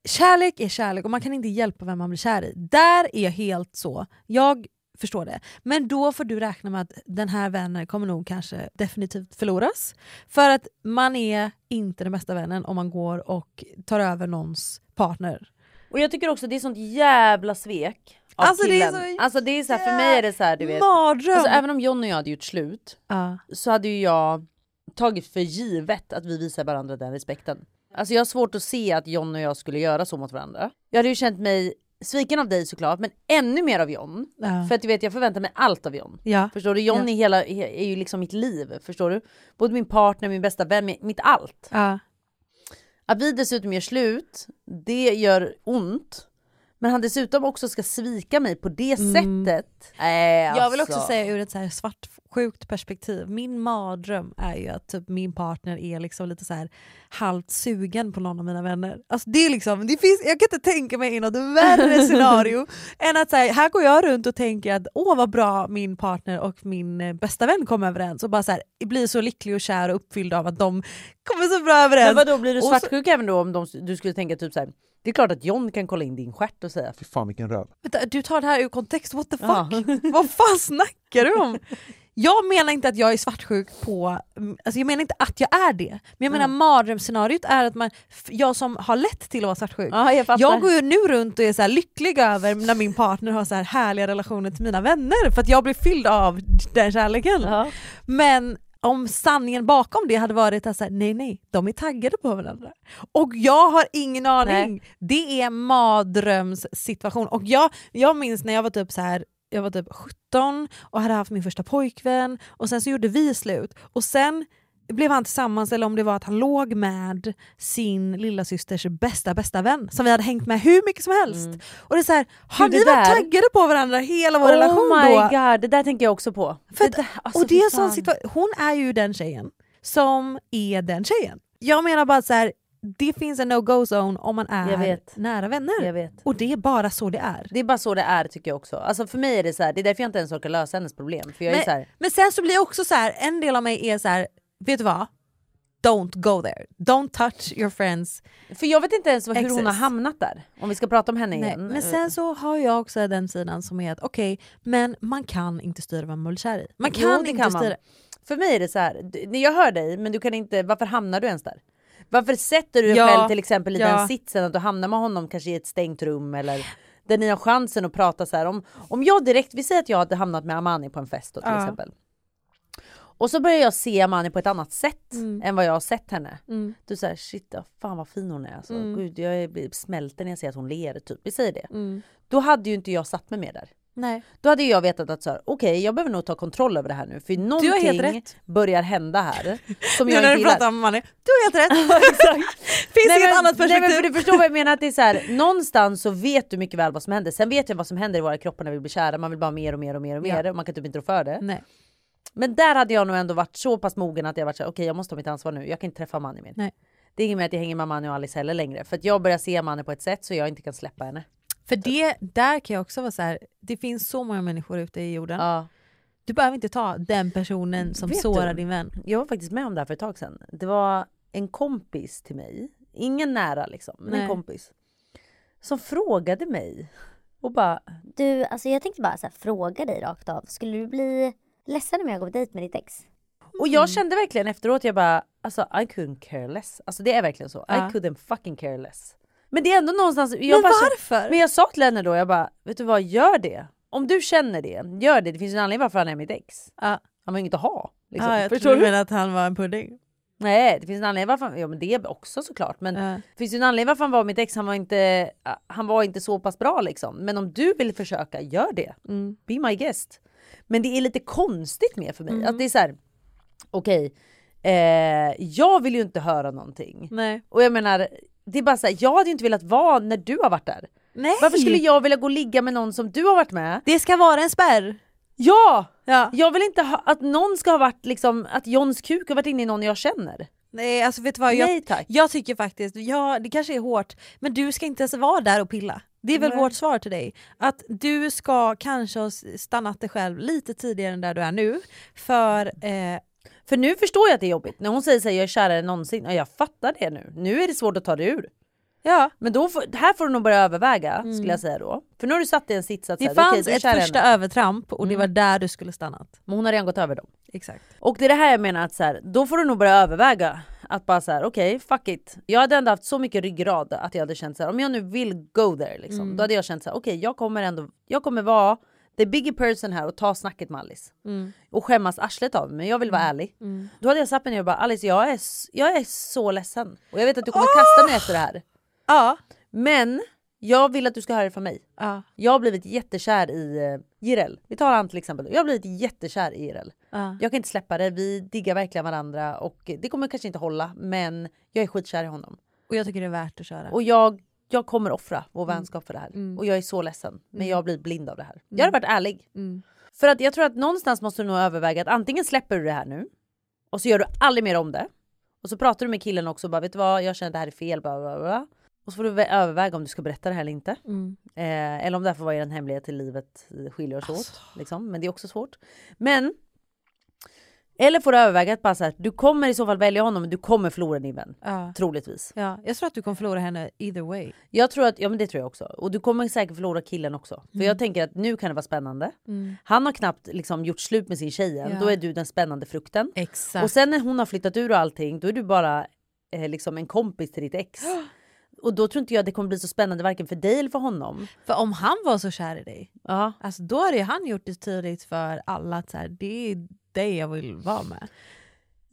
Kärlek är kärlek och man kan inte hjälpa vem man blir kär i. Där är jag helt så, jag förstår det. Men då får du räkna med att den här vännen kommer nog kanske definitivt förloras. För att man är inte den bästa vännen om man går och tar över någons partner. Och jag tycker också det är sånt jävla svek av Alltså, det är killen. så alltså det är så här, för mig är det så här, du vet. Mardröm! Alltså, även om John och jag hade gjort slut Ja. så hade ju jag tagit för givet att vi visar varandra den respekten. Alltså jag har svårt att se att John och jag skulle göra så mot varandra. Jag hade ju känt mig sviken av dig såklart men ännu mer av John. Ja. För att du vet jag förväntar mig allt av John. Ja. Förstår du? John Ja. är, hela, är ju liksom mitt liv. Förstår du? Både min partner, min bästa vän, mi- mitt allt. Ja. Att vi dessutom gör slut, det gör ont. Men han dessutom också ska svika mig på det sättet. Äh, Jag vill också alltså. säga ur ett så här svartsjukt perspektiv, min mardröm är ju att typ min partner är liksom lite så här halvt sugen på någon av mina vänner. Alltså det är liksom, det finns, jag kan inte tänka mig något värre [LAUGHS] scenario än att så här, här går jag runt och tänker att åh vad bra min partner och min eh, bästa vän kom överens och bara så här, blir så lycklig och kär och uppfylld av att de kommer så bra överens. Men vadå blir du Och så- svartsjuk även då om de, du skulle tänka typ så här. Det är klart att John kan kolla in din stjärt och säga Fy fan vilken röv. Vänta, du tar det här ur kontext, what the fuck? Ja. Vad fan snackar du om? [LAUGHS] Jag menar inte att jag är svartsjuk på, mm, alltså jag menar inte att jag är det, men jag menar mardrömsscenariot är att man, jag som har lätt till att vara svartsjuk, Ja, jag jag går ju nu runt och är så lycklig över när min partner har så här härliga relationer till mina vänner för att jag blir fylld av den kärleken. Ja. Men om sanningen bakom det hade varit att så här, nej nej, de är taggade på varandra. Och jag har ingen aning. Det är mardrömssituation. Och jag, jag minns när jag var typ så här jag var typ 17 och hade haft min första pojkvän och sen så gjorde vi slut. Och sen blev han tillsammans, eller om det var att han låg med sin lilla systers bästa bästa vän som vi hade hängt med hur mycket som helst. Och det är så här, har det varit taggade på varandra hela vår relation oh my då? god, det där tänker jag också på. För att, det där, alltså, och det är en sån situation, hon är ju den tjejen som är den tjejen. Jag menar bara så här, det finns en no-go zone om man är nära vänner. Och det är bara så det är. Det är bara så det är tycker jag också. Alltså för mig är det så här, det är därför jag inte ens orkar lösa hennes problem. För jag är Men, så här, men sen så blir jag också så här, en del av mig är så här, vet du vad? Don't go there. Don't touch your friends. för jag vet inte ens hur hon har hamnat där. Om vi ska prata om henne Nej, igen. men sen så har jag också den sidan som är att okej, men man kan inte styra vem man blir kär i. Man Jo, kan det inte kan man. styra. För mig är det så här, jag hör dig men du kan inte, varför hamnar du ens där? Varför sätter du dig Ja, själv till exempel i ja. den sitsen att du hamnar med honom kanske i ett stängt rum eller där ni har chansen att prata så här om, om jag direkt, vi säger att jag hade hamnat med Amani på en fest då, till Ja. exempel. Och så börjar jag se Amani på ett annat sätt Mm. än vad jag har sett henne. Mm. Du säger shit, fan vad fin hon är alltså. Mm. Gud, jag blir smälter när jag ser att hon ler typ. Vi säger det. Mm. Då hade ju inte jag satt mig med där. Nej. Då hade jag vetat att så här, okej jag behöver nog ta kontroll över det här nu för någonting rätt. börjar hända här som [LAUGHS] jag inte du pratar om Manny, du har helt rätt. [LAUGHS] [LAUGHS] Finns Nej, inget men- annat Nej, perspektiv. men för du förstår vad jag menar att det är så här, någonstans så vet du mycket väl vad som händer. Sen vet jag vad som händer i våra kroppar när vi blir kära. Man vill bara mer och mer och mer och mer och man kan typ inte rå för det. Nej. Men där hade jag nog ändå varit så pass mogen att jag varit så här, okej jag måste ta mitt ansvar nu. Jag kan inte träffa Manny mer. Nej. Det är inget med att jag hänger med Manny och Alice heller längre för att jag börjar se Manny på ett sätt så jag inte kan släppa henne. För det, där kan jag också vara så här. det finns så många människor ute i jorden. Ja. Du behöver inte ta den personen som Vet sårar du? din vän. Jag var faktiskt med om det här för ett tag sedan. Det var en kompis till mig, ingen nära liksom, men en Nej. kompis. Som frågade mig och bara, Du, alltså jag tänkte bara så här, fråga dig rakt av. Skulle du bli ledsen om jag går på dejt med ditt ex? och jag kände verkligen efteråt, jag bara alltså I couldn't care less. Alltså det är verkligen så. Ja. I couldn't fucking care less. Men det är ändå någonstans, Men bara, varför? Men jag sa till henne då, jag bara, vet du vad, gör det. Om du känner det, gör det. Det finns ju en anledning varför han är mitt ex. Ja. Han var inget att ha. Liksom. Ja, jag Förstår du du? menar att han var en pudding. Nej det finns en anledning varför, ja men det är också såklart men Ja. det finns ju en anledning varför han var mitt ex, han var inte, han var inte så pass bra liksom. Men om du vill försöka, gör det. Mm. Be my guest. Men det är lite konstigt med för mig, att det är så här. okej, eh, jag vill ju inte höra någonting. Nej. Och jag menar, det är bara så här, jag hade ju inte velat vara när du har varit där. Nej. Varför skulle jag vilja gå och ligga med någon som du har varit med? Det ska vara en spärr. Ja! Ja. Jag vill inte ha, att någon ska ha varit liksom, att Johns kuk har varit inne i någon jag känner. Nej alltså vet du vad, jag, Nej tack. jag tycker faktiskt, ja det kanske är hårt, men du ska inte ens vara där och pilla. Det är väl Nej. vårt svar till dig. Att du ska kanske ha stannat dig själv lite tidigare än där du är nu. För eh, För nu förstår jag att det är jobbigt. När hon säger att jag är kärare än någonsin, ja, jag fattar det nu. Nu är det svårt att ta det ur. ja, Men då får, här får du nog börja överväga skulle jag säga då. För nu har du satt dig i en sits att det säga, fanns är ett första henne. övertramp och det var där du skulle stannat. Men hon har redan gått över dem. Exakt. Och det är det här jag menar att så här, då får du nog börja överväga att bara så här, okej fuck it. Jag hade ändå haft så mycket ryggrad att jag hade känt så här, om jag nu vill go there liksom, då hade jag känt så här, okej jag kommer ändå, jag kommer vara the bigger person här och ta snacket med Alice. Och skämmas arslet av mig, men jag vill vara ärlig. Då hade jag satt mig ner och bara Alice jag är, jag är så ledsen. Och jag vet att du kommer kasta mig efter det här. Ja. Men jag vill att du ska höra det från mig. Ja. Jag har blivit jättekär i uh, Jireel. Vi tar han till exempel. Jag har blivit jättekär i Jireel. Ja. Jag kan inte släppa det. Vi diggar verkligen varandra och det kommer kanske inte hålla men jag är skitkär i honom. Och jag tycker det är värt att köra. Och jag, jag kommer offra vår Mm. vänskap för det här. Och jag är så ledsen. Men jag blir blind av det här. Jag hade varit ärlig. För att jag tror att någonstans måste du nog överväga att antingen släpper du det här nu och så gör du aldrig mer om det. Och så pratar du med killen också och bara vet du vad jag känner att det här är fel. Bla, bla, bla. Och så får du vä- överväga om du ska berätta det här eller inte. Mm. Eh, eller om det här får vara en hemlighet till livet skiljer oss åt. Liksom. Men det är också svårt. Men eller får du överväga att bara så här, du kommer i så fall välja honom men du kommer förlora din vän. Ja. Troligtvis. Ja. Jag tror att du kommer förlora henne either way. Jag tror att, ja men det tror jag också. Och du kommer säkert förlora killen också. För Mm. jag tänker att nu kan det vara spännande. Han har knappt liksom gjort slut med sin tjej än. Ja. Då är du den spännande frukten. Exakt. Och sen när hon har flyttat ur och allting, då är du bara eh, liksom en kompis till ditt ex. [GASPS] [GASPS] Och då tror inte jag det kommer bli så spännande varken för dig eller för honom. För om han var så kär i dig, Ja. alltså då hade ju han gjort det tydligt för alla att så här, det är dig jag vill vara med.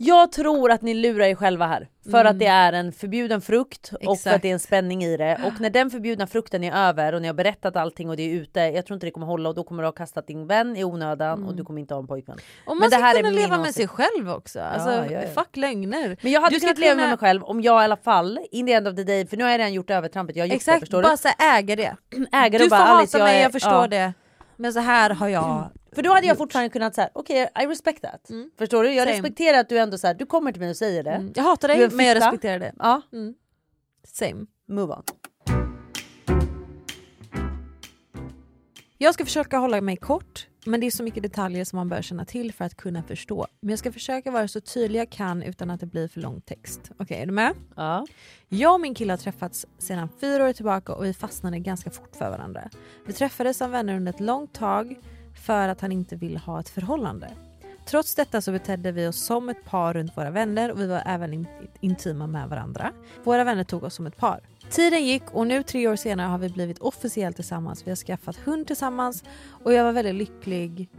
Jag tror att ni lurar er själva här. För att det är en förbjuden frukt och för Exakt. att det är en spänning i det. Och när den förbjudna frukten är över och ni har berättat allting och det är ute, jag tror inte det kommer hålla och då kommer du ha kastat din vän i onödan och du kommer inte ha en pojkvän. Och man Men det ska här är kunna min leva med sig själv också. Alltså, Ja, ja, ja. Fuck lögner. Men jag hade Du ska kunnat leva med kunna- mig själv om jag i alla fall, in the end of the day, för nu har jag redan gjort övertrampet, jag har gjort det Exakt, förstår bara du? här, äga det. [CLEARS THROAT] Ägare Du och får bara, hata Alice, jag mig, är- jag förstår det. Men så här har jag För då hade jag fortfarande kunnat säga, okej I respect that. Förstår du? Jag Mm. Same. respekterar att du ändå så här, du kommer till mig och säger det. Mm, Jag hatar dig en men jag respekterar det. Ja, Same. move on. Jag ska försöka hålla mig kort, men det är så mycket detaljer som man bör känna till för att kunna förstå. Men jag ska försöka vara så tydlig jag kan utan att det blir för lång text. Okej, är du med? Ja. Jag och min kille har träffats sedan fyra år tillbaka och vi fastnade ganska fort för varandra. Vi träffades som vänner under ett långt tag för att han inte ville ha ett förhållande. Trots detta så betedde vi oss som ett par runt våra vänner och vi var även in- intima med varandra. Våra vänner tog oss som ett par. Tiden gick och nu tre år senare har vi blivit officiellt tillsammans. Vi har skaffat hund tillsammans och jag var väldigt lycklig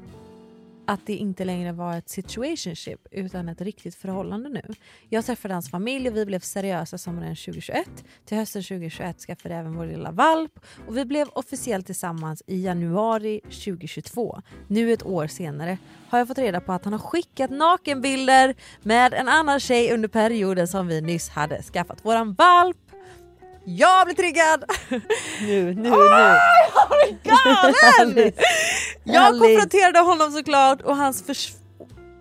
att det inte längre var ett situationship utan ett riktigt förhållande nu. Jag träffade hans familj och vi blev seriösa sommaren 2021. Till hösten 2021 skaffade jag även vår lilla valp och vi blev officiellt tillsammans i januari 2022. Nu ett år senare har jag fått reda på att han har skickat nakenbilder med en annan tjej under perioden som vi nyss hade skaffat våran valp. Jag blir triggad! Nu, nu, nu. Galen! [LAUGHS] Jag konfronterade honom såklart och hans förs...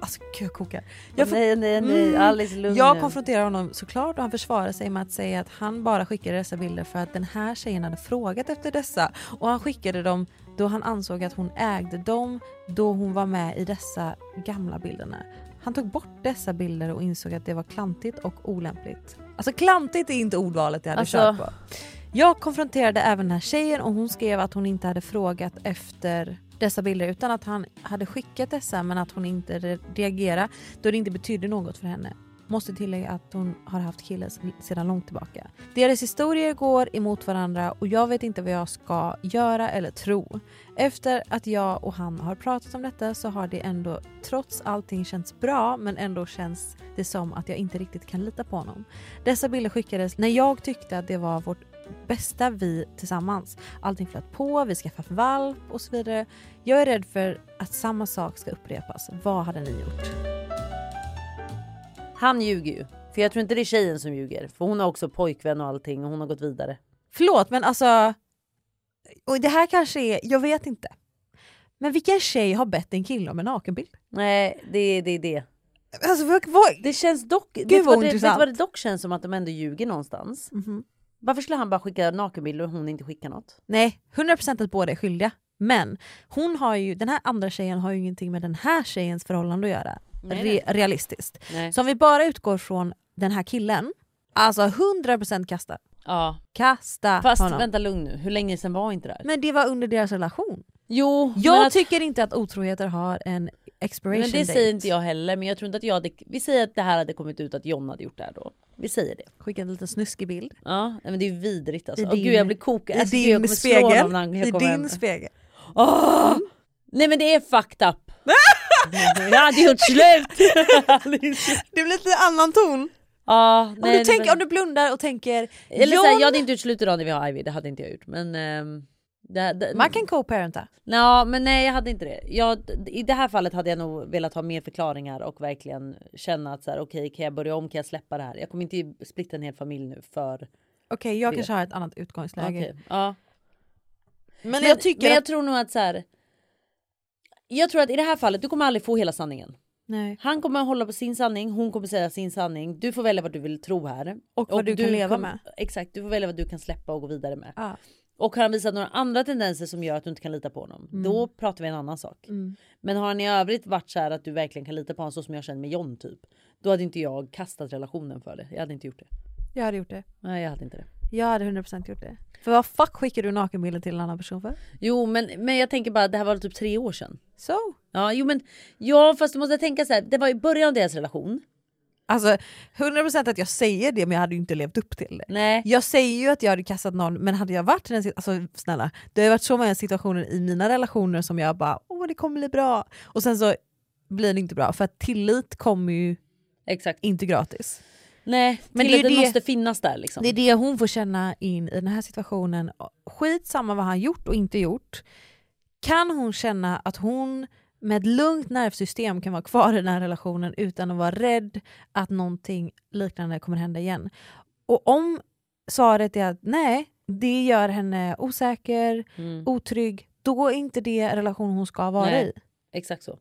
Alltså gud jag kokar. Jag, får- Nej, nej, nej. Mm. Alice lugn jag konfronterade honom såklart och han försvarade sig med att säga att han bara skickade dessa bilder för att den här tjejen hade frågat efter dessa och han skickade dem då han ansåg att hon ägde dem då hon var med i dessa gamla bilderna. Han tog bort dessa bilder och insåg att det var klantigt och olämpligt. Alltså klantigt är inte ordvalet jag hade Alltså- kört på. Jag konfronterade även den här tjejen och hon skrev att hon inte hade frågat efter dessa bilder utan att han hade skickat dessa men att hon inte re- reagerade då det inte betydde något för henne måste tillägga att hon har haft kille sedan långt tillbaka. Deras historier går emot varandra och jag vet inte vad jag ska göra eller tro. Efter att jag och han har pratat om detta så har det ändå trots allting känts bra men ändå känns det som att jag inte riktigt kan lita på honom. Dessa bilder skickades när jag tyckte att det var vårt bästa vi tillsammans. Allting flöt på, vi skaffade valp och så vidare. Jag är rädd för att samma sak ska upprepas. Vad hade ni gjort? Han ljuger ju. För jag tror inte det är tjejen som ljuger. För hon har också pojkvän och allting och hon har gått vidare. Förlåt men alltså, och det här kanske är, jag vet inte. Men vilken tjej har bett en kille om en nakenbild? Nej, det är det. Är det. Alltså, vad, vad? Det känns dock... Gud, vad det, vet vad det dock känns som att de ändå ljuger någonstans? Mhm. Varför skulle han bara skicka nakenbilder och hon inte skickar något? Nej, 100% att båda är skyldiga. Men hon har ju, den här andra tjejen har ju ingenting med den här tjejens förhållande att göra. Re- realistiskt. Nej. Så om vi bara utgår från den här killen, alltså 100% kasta. Ja. Kasta Fast honom. vänta lugn nu, hur länge sedan var inte det här? Men det var under deras relation. Jo, Jag att, tycker inte att otroheter har en expiration men det date. säger inte jag heller. Men jag tror inte att jag hade... Vi säger att det här hade kommit ut att John hade gjort det här då. Vi säger det. Skicka en liten snuskig bild. Ja, men det är vidrigt alltså. I din- gud jag blir kokad. I Alltså, jag din kommer slå honom spegel. när han- jag I din hem. spegel. Åh! Nej men det är fucked up. [LAUGHS] jag hade gjort slut. [LAUGHS] Det blir lite annan ton. Ja, Om, nej, du tänker, var- om du blundar och tänker Eller John, såhär, jag hade inte gjort slut idag när vi har Ivy, det hade inte jag gjort. Men... ehm, det, det, man kan co-parenta. Ja men nej jag hade inte det. Jag, I det här fallet hade jag nog velat ha mer förklaringar och verkligen känna att så här, okej kan jag börja om, kan jag släppa det här? Jag kommer inte splitta en hel familj nu för... Okej jag Det. kanske har ett annat utgångsläge. Okej, ja. Men, jag tycker men jag att... tror nog att så här. Jag tror att i det här fallet, du kommer aldrig få hela sanningen. Nej. Han kommer hålla på sin sanning, hon kommer säga sin sanning. Du får välja vad du vill tro här. Och vad du kan leva kommer- med. Exakt, du får välja vad du kan släppa och gå vidare med. Ja. Och har han visat några andra tendenser som gör att du inte kan lita på honom, då pratar vi en annan sak. Mm. Men har han i övrigt varit så här att du verkligen kan lita på honom så som jag känner med John typ. Då hade inte jag kastat relationen för det. Jag hade inte gjort det. Jag hade gjort det. Nej jag hade inte det. Jag hade 100% gjort det. För vad fuck skickar du nakenbilder till en annan person för? Jo men, men jag tänker bara det här var typ tre år sedan. Så. Ja jo men ja fast du måste tänka så här. Det var i början av deras relation. Alltså 100% att jag säger det men jag hade ju inte levt upp till det. Nej. Jag säger ju att jag hade kastat någon men hade jag varit i den situationen, alltså snälla det har ju varit så många situationer i mina relationer som jag bara åh det kommer bli bra och sen så blir det inte bra för att tillit kommer ju Exakt. inte gratis. Nej Men det det måste finnas där liksom. Det är det hon får känna in i den här situationen. Skit samma vad han gjort och inte gjort. Kan hon känna att hon med ett lugnt nervsystem kan vara kvar i den här relationen utan att vara rädd att någonting liknande kommer hända igen. Och om svaret är att nej, det gör henne osäker, Mm. otrygg, då är inte det en relation hon ska vara Nej. i. Exakt så.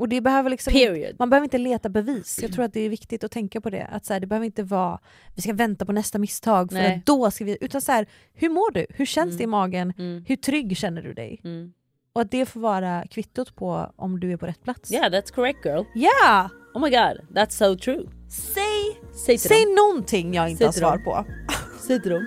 Och det behöver liksom Period. man behöver inte leta bevis. Jag tror att det är viktigt att tänka på det. Att så här, det behöver inte vara vi ska vänta på nästa misstag för Nej. att då ska vi... Utan så här, hur mår du? Hur känns Mm. det i magen? Mm. Hur trygg känner du dig? Mm. Och att det får vara kvittot på om du är på rätt plats. Yeah that's correct girl. Ja! Oh my god, that's so true. Säg, Säg säg någonting jag inte Säg har svar på. Säg till dem.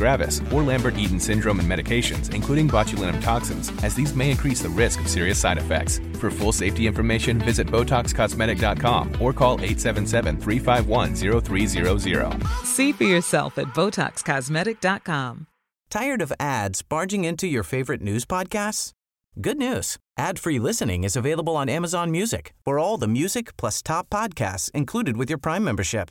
gravis, or Lambert-Eaton syndrome and medications, including botulinum toxins, as these may increase the risk of serious side effects. For full safety information, visit BotoxCosmetic.com or call 877-351-0300. See for yourself at BotoxCosmetic.com. Tired of ads barging into your favorite news podcasts? Good news. Ad-free listening is available on Amazon Music for all the music plus top podcasts included with your Prime membership.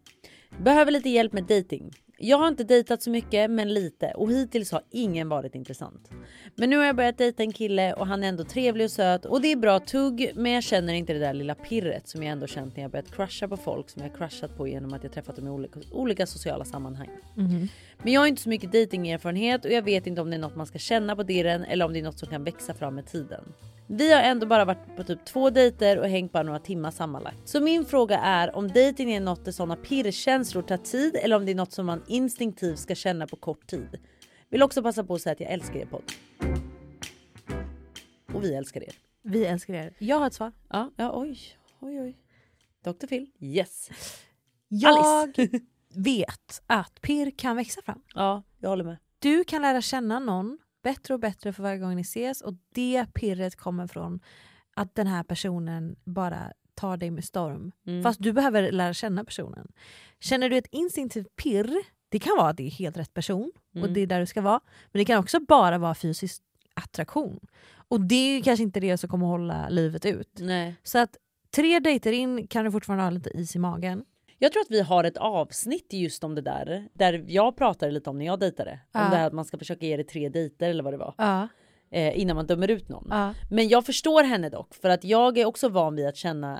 Behöver lite hjälp med dating. Jag har inte dejtat så mycket men lite och hittills har ingen varit intressant. Men nu har jag börjat dejta en kille och han är ändå trevlig och söt och det är bra tugg men jag känner inte det där lilla pirret som jag ändå känt när jag börjat crusha på folk som jag crushat på genom att jag träffat dem i olika, olika sociala sammanhang. Men jag har inte så mycket datingerfarenhet och jag vet inte om det är något man ska känna på dirren eller om det är något som kan växa fram med tiden. Vi har ändå bara varit på typ två dejter och hängt bara några timmar sammanlagt. Så min fråga är om dejting är något där sådana pirrkänslor tar tid eller om det är något som man instinktivt ska känna på kort tid. Vill också passa på att säga att jag älskar er podd. Och vi älskar er. Vi älskar er. Jag har ett svar. Ja, ja oj, oj, oj. Dr. Phil, yes. Jag [LAUGHS] vet att pirr kan växa fram. Ja, jag håller med. Du kan lära känna någon bättre och bättre för varje gång ni ses och det pirret kommer från att den här personen bara tar dig med storm. Mm. Fast du behöver lära känna personen. Känner du ett instinktivt pirr, det kan vara att det är helt rätt person och Mm. det är där du ska vara. Men det kan också bara vara fysisk attraktion. Och det är kanske inte det som kommer hålla livet ut. Nej. Så att tre dejter in kan du fortfarande ha lite is i magen. Jag tror att vi har ett avsnitt just om det där. Där jag pratade lite om när jag dejtade. Om det här att man ska försöka ge det tre dejter eller vad det var. Eh, innan man dömer ut någon. Men jag förstår henne dock. För att jag är också van vid att känna.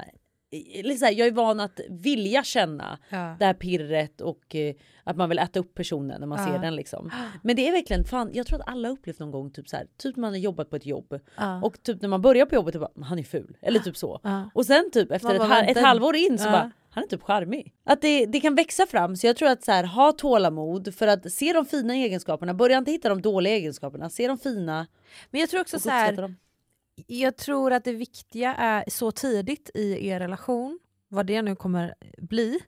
Här, jag är van att vilja känna Ja. det här pirret och eh, att man vill äta upp personen när man Ja. ser den liksom. Men det är verkligen fan, jag tror att alla upplevt någon gång typ så här, typ man har jobbat på ett jobb Ja. och typ när man börjar på jobbet bara han är ful eller typ så. Och sen typ efter ett, ett halvår in så bara han är typ charmig. Att det, det kan växa fram så jag tror att så här, ha tålamod för att se de fina egenskaperna. Börja inte hitta de dåliga egenskaperna, se de fina Men jag tror också så här, dem. Jag tror att det viktiga är så tidigt i er relation, vad det nu kommer bli,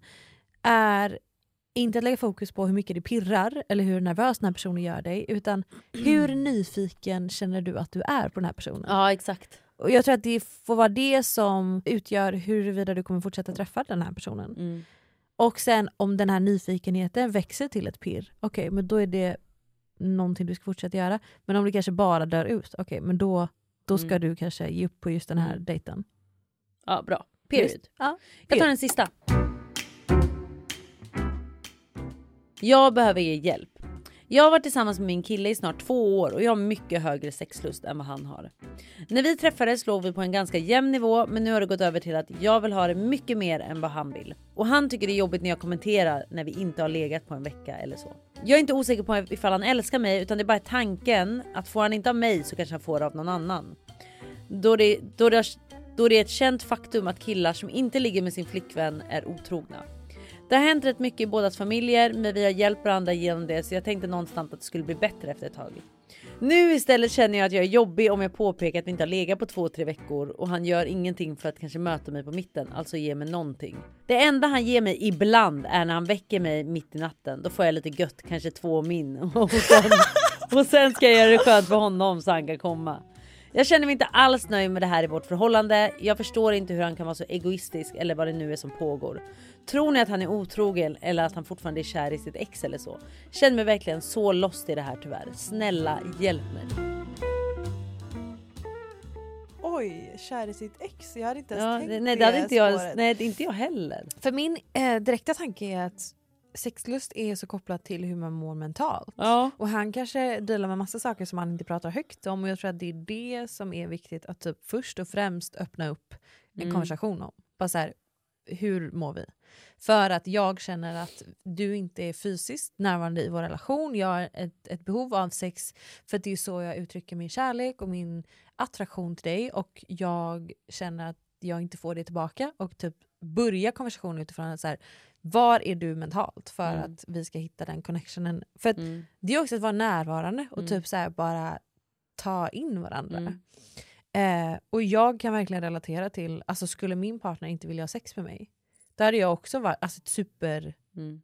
är inte att lägga fokus på hur mycket det pirrar eller hur nervös den här personen gör dig, utan hur nyfiken känner du att du är på den här personen? Ja exakt. Och Jag tror att det får vara det som utgör huruvida du kommer fortsätta träffa den här personen. Mm. Och sen om den här nyfikenheten växer till ett pirr, okej men då är det någonting du ska fortsätta göra. Men om det kanske bara dör ut, okej men då, då ska Mm. du kanske ge upp på just den här Mm. dejten. Ja bra. Period. Ja, Jag tar den sista. Jag behöver er hjälp. Jag har varit tillsammans med min kille i snart två år och jag har mycket högre sexlust än vad han har. När vi träffades låg vi på en ganska jämn nivå men nu har det gått över till att jag vill ha det mycket mer än vad han vill. Och han tycker det är jobbigt när jag kommenterar när vi inte har legat på en vecka eller så. Jag är inte osäker på ifall han älskar mig utan det är bara tanken att får han inte av mig så kanske han får det av någon annan. Då det, då, det, då det är ett känt faktum att killar som inte ligger med sin flickvän är otrogna. Det har hänt rätt mycket i bådas familjer men vi har hjälpt varandra genom det så jag tänkte någonstans att det skulle bli bättre efter ett tag. Nu istället känner jag att jag är jobbig om jag påpekar att vi inte har legat på två, tre veckor och han gör ingenting för att kanske möta mig på mitten, alltså ge mig någonting. Det enda han ger mig ibland är när han väcker mig mitt i natten. Då får jag lite gött, kanske två min [LAUGHS] och sen, och sen ska jag göra det skönt för honom så han kan komma. Jag känner mig inte alls nöjd med det här i vårt förhållande. Jag förstår inte hur han kan vara så egoistisk eller vad det nu är som pågår. Tror ni att han är otrogen eller att han fortfarande är kär i sitt ex eller så? Känner mig verkligen så lost i det här tyvärr. Snälla hjälp mig. Oj, kär i sitt ex. Jag hade inte ens Ja, tänkt det, nej, det hade inte jag, nej, det är inte jag heller. För min eh, direkta tanke är att sexlust är så kopplat till hur man mår mentalt. Ja. Och han kanske dealar med massa saker som han inte pratar högt om och jag tror att det är det som är viktigt att typ först och främst öppna upp en Mm. konversation om. Bara så här, hur mår vi? För att jag känner att du inte är fysiskt närvarande i vår relation. Jag har ett, ett behov av sex för att det är så jag uttrycker min kärlek och min attraktion till dig och jag känner att jag inte får det tillbaka och typ börja konversationen utifrån att så här, var är du mentalt för Mm. att vi ska hitta den connectionen. För att Mm. det är också att vara närvarande och Mm. typ så bara ta in varandra. Mm. Eh, och jag kan verkligen relatera till, alltså skulle min partner inte vilja ha sex med mig, då hade jag också varit alltså, super, Mm.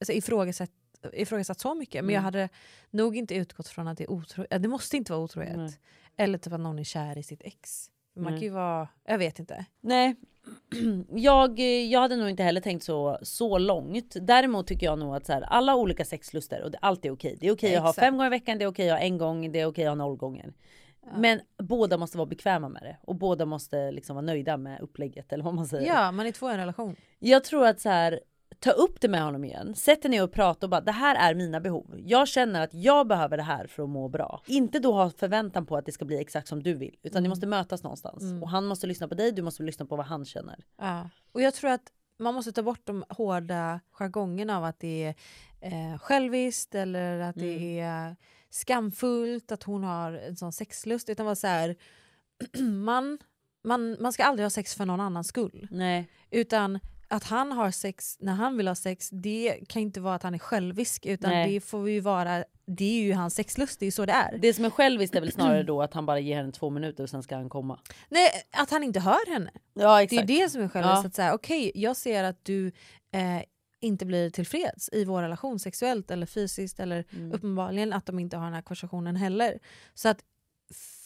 alltså, ifrågasatt, ifrågasatt så mycket. Men jag Mm. hade nog inte utgått från att det är otro, det måste inte vara otrohet. Eller typ att någon är kär i sitt ex. Man Nej. kan ju vara, jag vet inte. Nej. [CLEARS THROAT] Jag, jag hade nog inte heller tänkt så, så långt. Däremot tycker jag nog att så här, alla olika sexluster och det, allt är okej. Det är okej att ha fem gånger i veckan, det är okej att ha en gång, det är okej att ha noll gånger. Men båda måste vara bekväma med det och båda måste liksom vara nöjda med upplägget eller vad man säger. Ja, man är två i en relation. Jag tror att så här, ta upp det med honom igen. Sätt dig ner och prata och bara det här är mina behov. Jag känner att jag behöver det här för att må bra. Inte då ha förväntan på att det ska bli exakt som du vill utan ni måste mötas någonstans och han måste lyssna på dig. Du måste lyssna på vad han känner. Ja. Och jag tror att man måste ta bort de hårda jargongerna av att det är eh, själviskt eller att det är skamfullt att hon har en sån sexlust. Utan vara så här, [CLEARS THROAT] man, man, man ska aldrig ha sex för någon annans skull. Nej, Utan att han har sex när han vill ha sex, det kan inte vara att han är självisk utan Nej. det får ju vara, det är ju hans sexlust, det är ju så det är. det som är själviskt är väl snarare [CLEARS THROAT] då att han bara ger henne två minuter och sen ska han komma. Nej, att han inte hör henne. Ja Det exakt. är det som är själviskt. Ja. Att säga, okej, jag ser att du eh, inte blir tillfreds i vår relation sexuellt eller fysiskt eller Mm. uppenbarligen att de inte har den här konversationen heller. Så att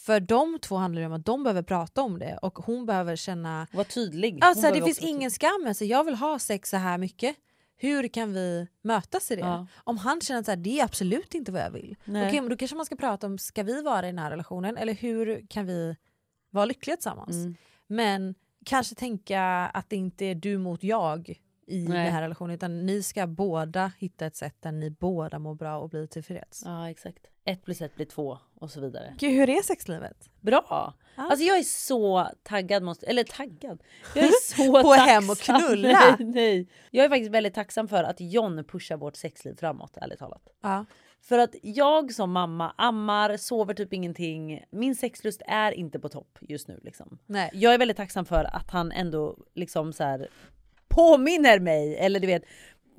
för de två handlar det om att de behöver prata om det och hon behöver känna Var tydlig. Alltså, det finns ingen skam. Alltså, jag vill ha sex så här mycket. Hur kan vi mötas i det? Ja. Om han känner att det är absolut inte vad jag vill. Nej. Okej, men då kanske man ska prata om, ska vi vara i den här relationen? Eller hur kan vi vara lyckliga tillsammans? Mm. Men kanske tänka att det inte är du mot jag i Nej. den här relationen utan ni ska båda hitta ett sätt där ni båda mår bra och blir tillfreds. Ja exakt. Ett plus ett blir två och så vidare. Gud, hur är sexlivet? Bra! Ja. Alltså jag är så taggad, måste, eller taggad. Jag är [LAUGHS] så På tacksam. hem och knulla. [LAUGHS] Nej, nej. Jag är faktiskt väldigt tacksam för att John pushar vårt sexliv framåt, ärligt talat. Ja. För att jag som mamma ammar, sover typ ingenting. Min sexlust är inte på topp just nu. Liksom. Nej. Jag är väldigt tacksam för att han ändå liksom så här påminner mig, eller du vet,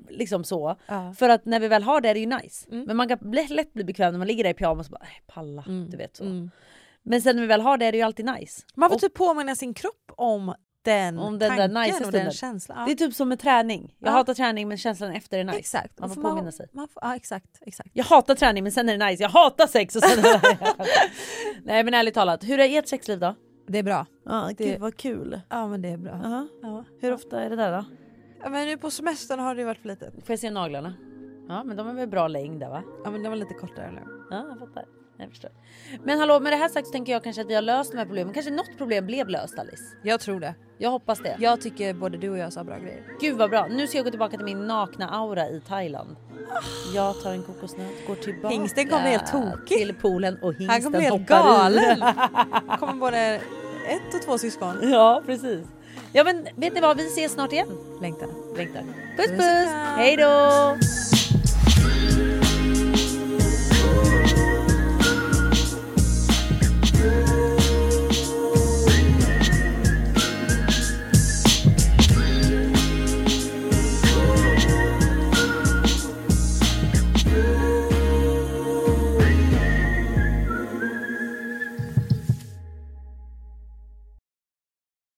liksom så. Ja. För att när vi väl har det är det ju nice. Mm. Men man kan lätt bli bekväm när man ligger där i pyjamas och bara "Nej, palla, du vet så. Mm. Men sen när vi väl har det är det ju alltid nice. Man får Och typ påminna sin kropp om den, Om den där tanken nice och den känslan. Ja. Det är typ som med träning. Jag Ja. hatar träning men känslan efter är nice. Exakt. Man får För påminna sig. Man får, ja, exakt, exakt. Jag hatar träning men sen är det nice. Jag hatar sex och sen är [LAUGHS] det Nej men ärligt talat, hur är ert sexliv då? Det är bra. Ja, Det- gud vad kul. Ja men det är bra. Ja. Ja. Hur ofta är det där då? Ja, men nu på semestern har det varit för litet. Får jag se naglarna? Ja men de är väl bra längd där va? Ja men det var lite kortare nu. Ja jag fattar. Jag förstår. Men hallå med det här sagt så tänker jag kanske att vi har löst de här problemen. Kanske något problem blev löst Alice. Jag tror det. Jag hoppas det. Jag tycker både du och jag sa bra grejer. Gud vad bra. Nu ska jag gå tillbaka till min nakna aura i Thailand. Jag tar en kokosnöt, går tillbaka Hingsten kommer helt tokig. till poolen och hingsten Han kommer helt hoppar i. galen. [LAUGHS] kommer både ett och två syskon. Ja precis. Ja men vet ni vad, vi ses snart igen. Längtar. Längtar. Puss Puss puss! Hej då!